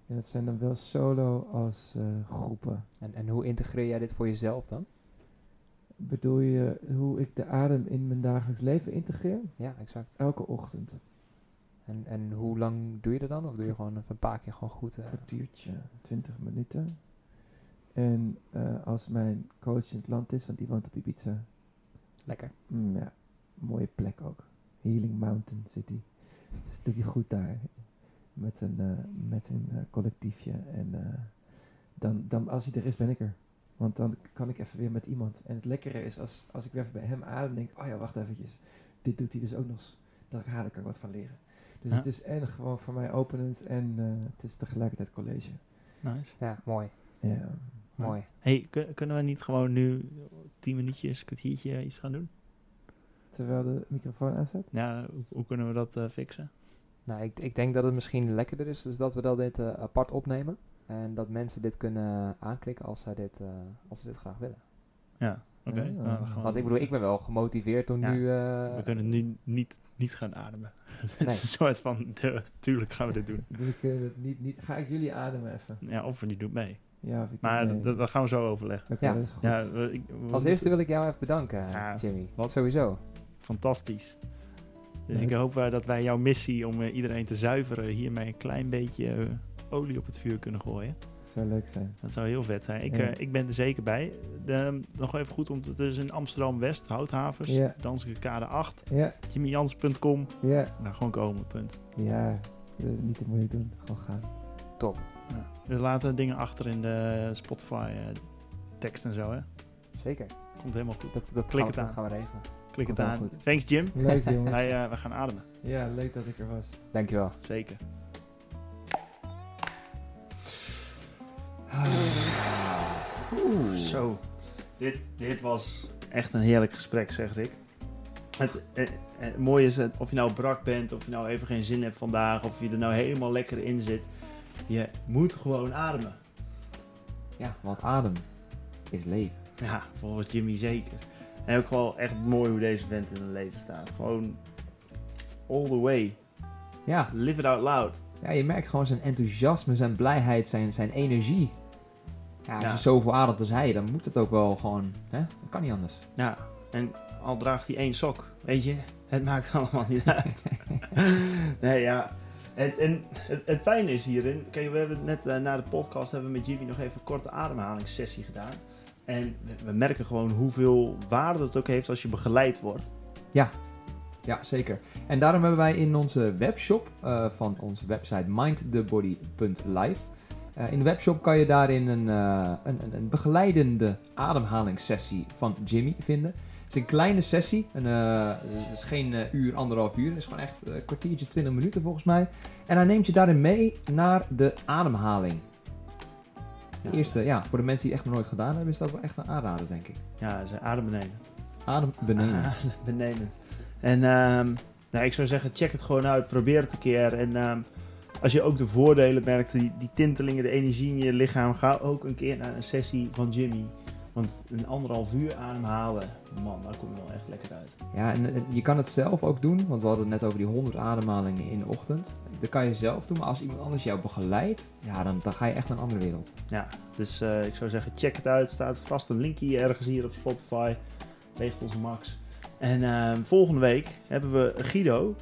En dat zijn dan wel solo als eh, groepen. En, en hoe integreer jij dit voor jezelf dan? Bedoel je hoe ik de adem in mijn dagelijks leven integreer? Ja, exact. Elke ochtend. En, en hoe lang doe je dat dan? Of doe je gewoon een paar keer gewoon goed? eh, Een kwartiertje, 20 minuten. En eh, als mijn coach in het land is, want die woont op Ibiza. lekker. Mm, ja, mooie plek ook. Healing Mountain City. Dus doet hij goed daar. Met een, eh, met een eh, collectiefje. En eh, dan, dan, als hij er is, ben ik er. Want dan kan ik even weer met iemand. En het lekkere is, als, als ik weer even bij hem adem, denk ik, oh ja, wacht eventjes. Dit doet hij dus ook nog. eens. Daar kan ik wat van leren. Dus Ja. het is en gewoon voor mij openend en eh, het is tegelijkertijd college. Nice. Ja, mooi. Ja. Mooi. Hey, kun- kunnen we niet gewoon nu tien minuutjes, kwartiertje iets gaan doen? Terwijl de microfoon aanstaat. Ja, hoe, hoe kunnen we dat eh, fixen? Nou, ik, ik denk dat het misschien lekkerder is, dus dat we dat dit eh, apart opnemen. En dat mensen dit kunnen aanklikken als, zij dit, eh, als ze dit graag willen. Ja, oké. Ja. nou, Want ik bedoel, ik ben wel gemotiveerd om Ja, nu... eh, We kunnen nu niet, niet gaan ademen. [laughs] Het Nee. is een soort van, de, tuurlijk gaan we dit doen. We kunnen het niet, niet, ga ik jullie ademen even? Ja, of we niet doen mee. Ja, of ik Maar nee. dat, dat- gaan we zo overleggen. Ja. dat is goed. Ja, we- ik- we- Als eerste wil ik jou even bedanken, Ja, Jimmy. wat? Sowieso. Fantastisch. Dus Leuk. ik hoop eh, dat wij jouw missie om eh, iedereen te zuiveren hiermee een klein beetje eh, olie op het vuur kunnen gooien. Zou leuk zijn. Dat zou heel vet zijn. Ik, Ja. eh, ik ben er zeker bij. De, nog even goed om te het is in Amsterdam-West, Houthavens, Ja. Danske Kade 8, Ja, jimmyjans.com. ja, Nou, gewoon komen, punt. ja. niet te moeilijk doen, gewoon gaan. Top. Ja. We laten dingen achter in de Spotify tekst en zo, hè. Zeker. Komt helemaal goed. Dat, dat, Klik gaan, het aan. dat gaan we regelen. Klik het aan. goed. Thanks Jim. Leuk jongens. Wij, eh, we gaan ademen. Ja, leuk dat ik er was. Dankjewel. Zeker. Zo. Dit, dit was echt een heerlijk gesprek, zeg ik. Het, eh, eh, het mooie is, of je nou brak bent, of je nou even geen zin hebt vandaag, of je er nou helemaal lekker in zit. Je moet gewoon ademen. Ja, want adem is leven. Ja, volgens Jimmy zeker. En ook gewoon echt mooi hoe deze vent in het leven staat. Gewoon all the way. Ja, Live it out loud. ja, je merkt gewoon zijn enthousiasme, zijn blijheid, zijn, zijn energie. Ja, als Ja. je zoveel ademt als hij, dan moet het ook wel gewoon... Hè? Dat kan niet anders. Ja, en al draagt hij één sok, weet je, het maakt [laughs] allemaal niet uit. [laughs] nee, ja. En, en het, het fijne is hierin, kijk, we hebben net eh, na de podcast hebben we met Jimmy nog even een korte ademhalingssessie gedaan. En we, merken gewoon hoeveel waarde het ook heeft als je begeleid wordt. Ja, zeker. En daarom hebben wij in onze webshop uh, van onze website mindthebody.life. Uh, in de webshop kan je daarin een, uh, een, een, begeleidende ademhalingssessie van Jimmy vinden. Het is een kleine sessie. Een, het is geen uur, anderhalf uur. Het is gewoon echt een kwartiertje, 20 minuten volgens mij. En hij neemt je daarin mee naar de ademhaling. De eerste, ja, voor de mensen die het echt nog nooit gedaan hebben, is dat wel echt een aanrader, denk ik. Ja, ze adembenemend. Adembenemend. [laughs] Adembenemend. En um, nou, ik zou zeggen, check het gewoon uit. Probeer het een keer. En um, als je ook de voordelen merkt, die, die tintelingen, de energie in je lichaam, ga ook een keer naar een sessie van Jimmy. Want een anderhalf uur ademhalen, man, daar kom je wel echt lekker uit. Ja, en, en je kan het zelf ook doen, want we hadden het net over die 100 ademhalingen in de ochtend. Dat kan je zelf doen, maar als iemand anders jou begeleidt, ja, dan, dan ga je echt naar een andere wereld. Ja, dus uh, ik zou zeggen, check het uit. Er staat vast een linkje ergens hier op Spotify. Regelt onze Max. En uh, volgende week hebben we Guido.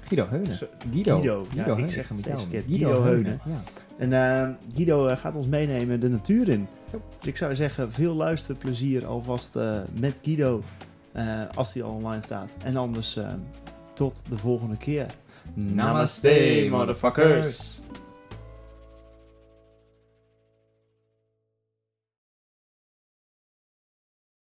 Guido Heunen. Guido. Guido. Ja, ik zeg deze tellen. keer. Guido Heunen. Ja. En eh, Guido eh, gaat ons meenemen de natuur in. Dus ik zou zeggen, veel luisterplezier alvast eh, met Guido. eh, als die al online staat. En anders eh, tot de volgende keer. Namaste, motherfuckers.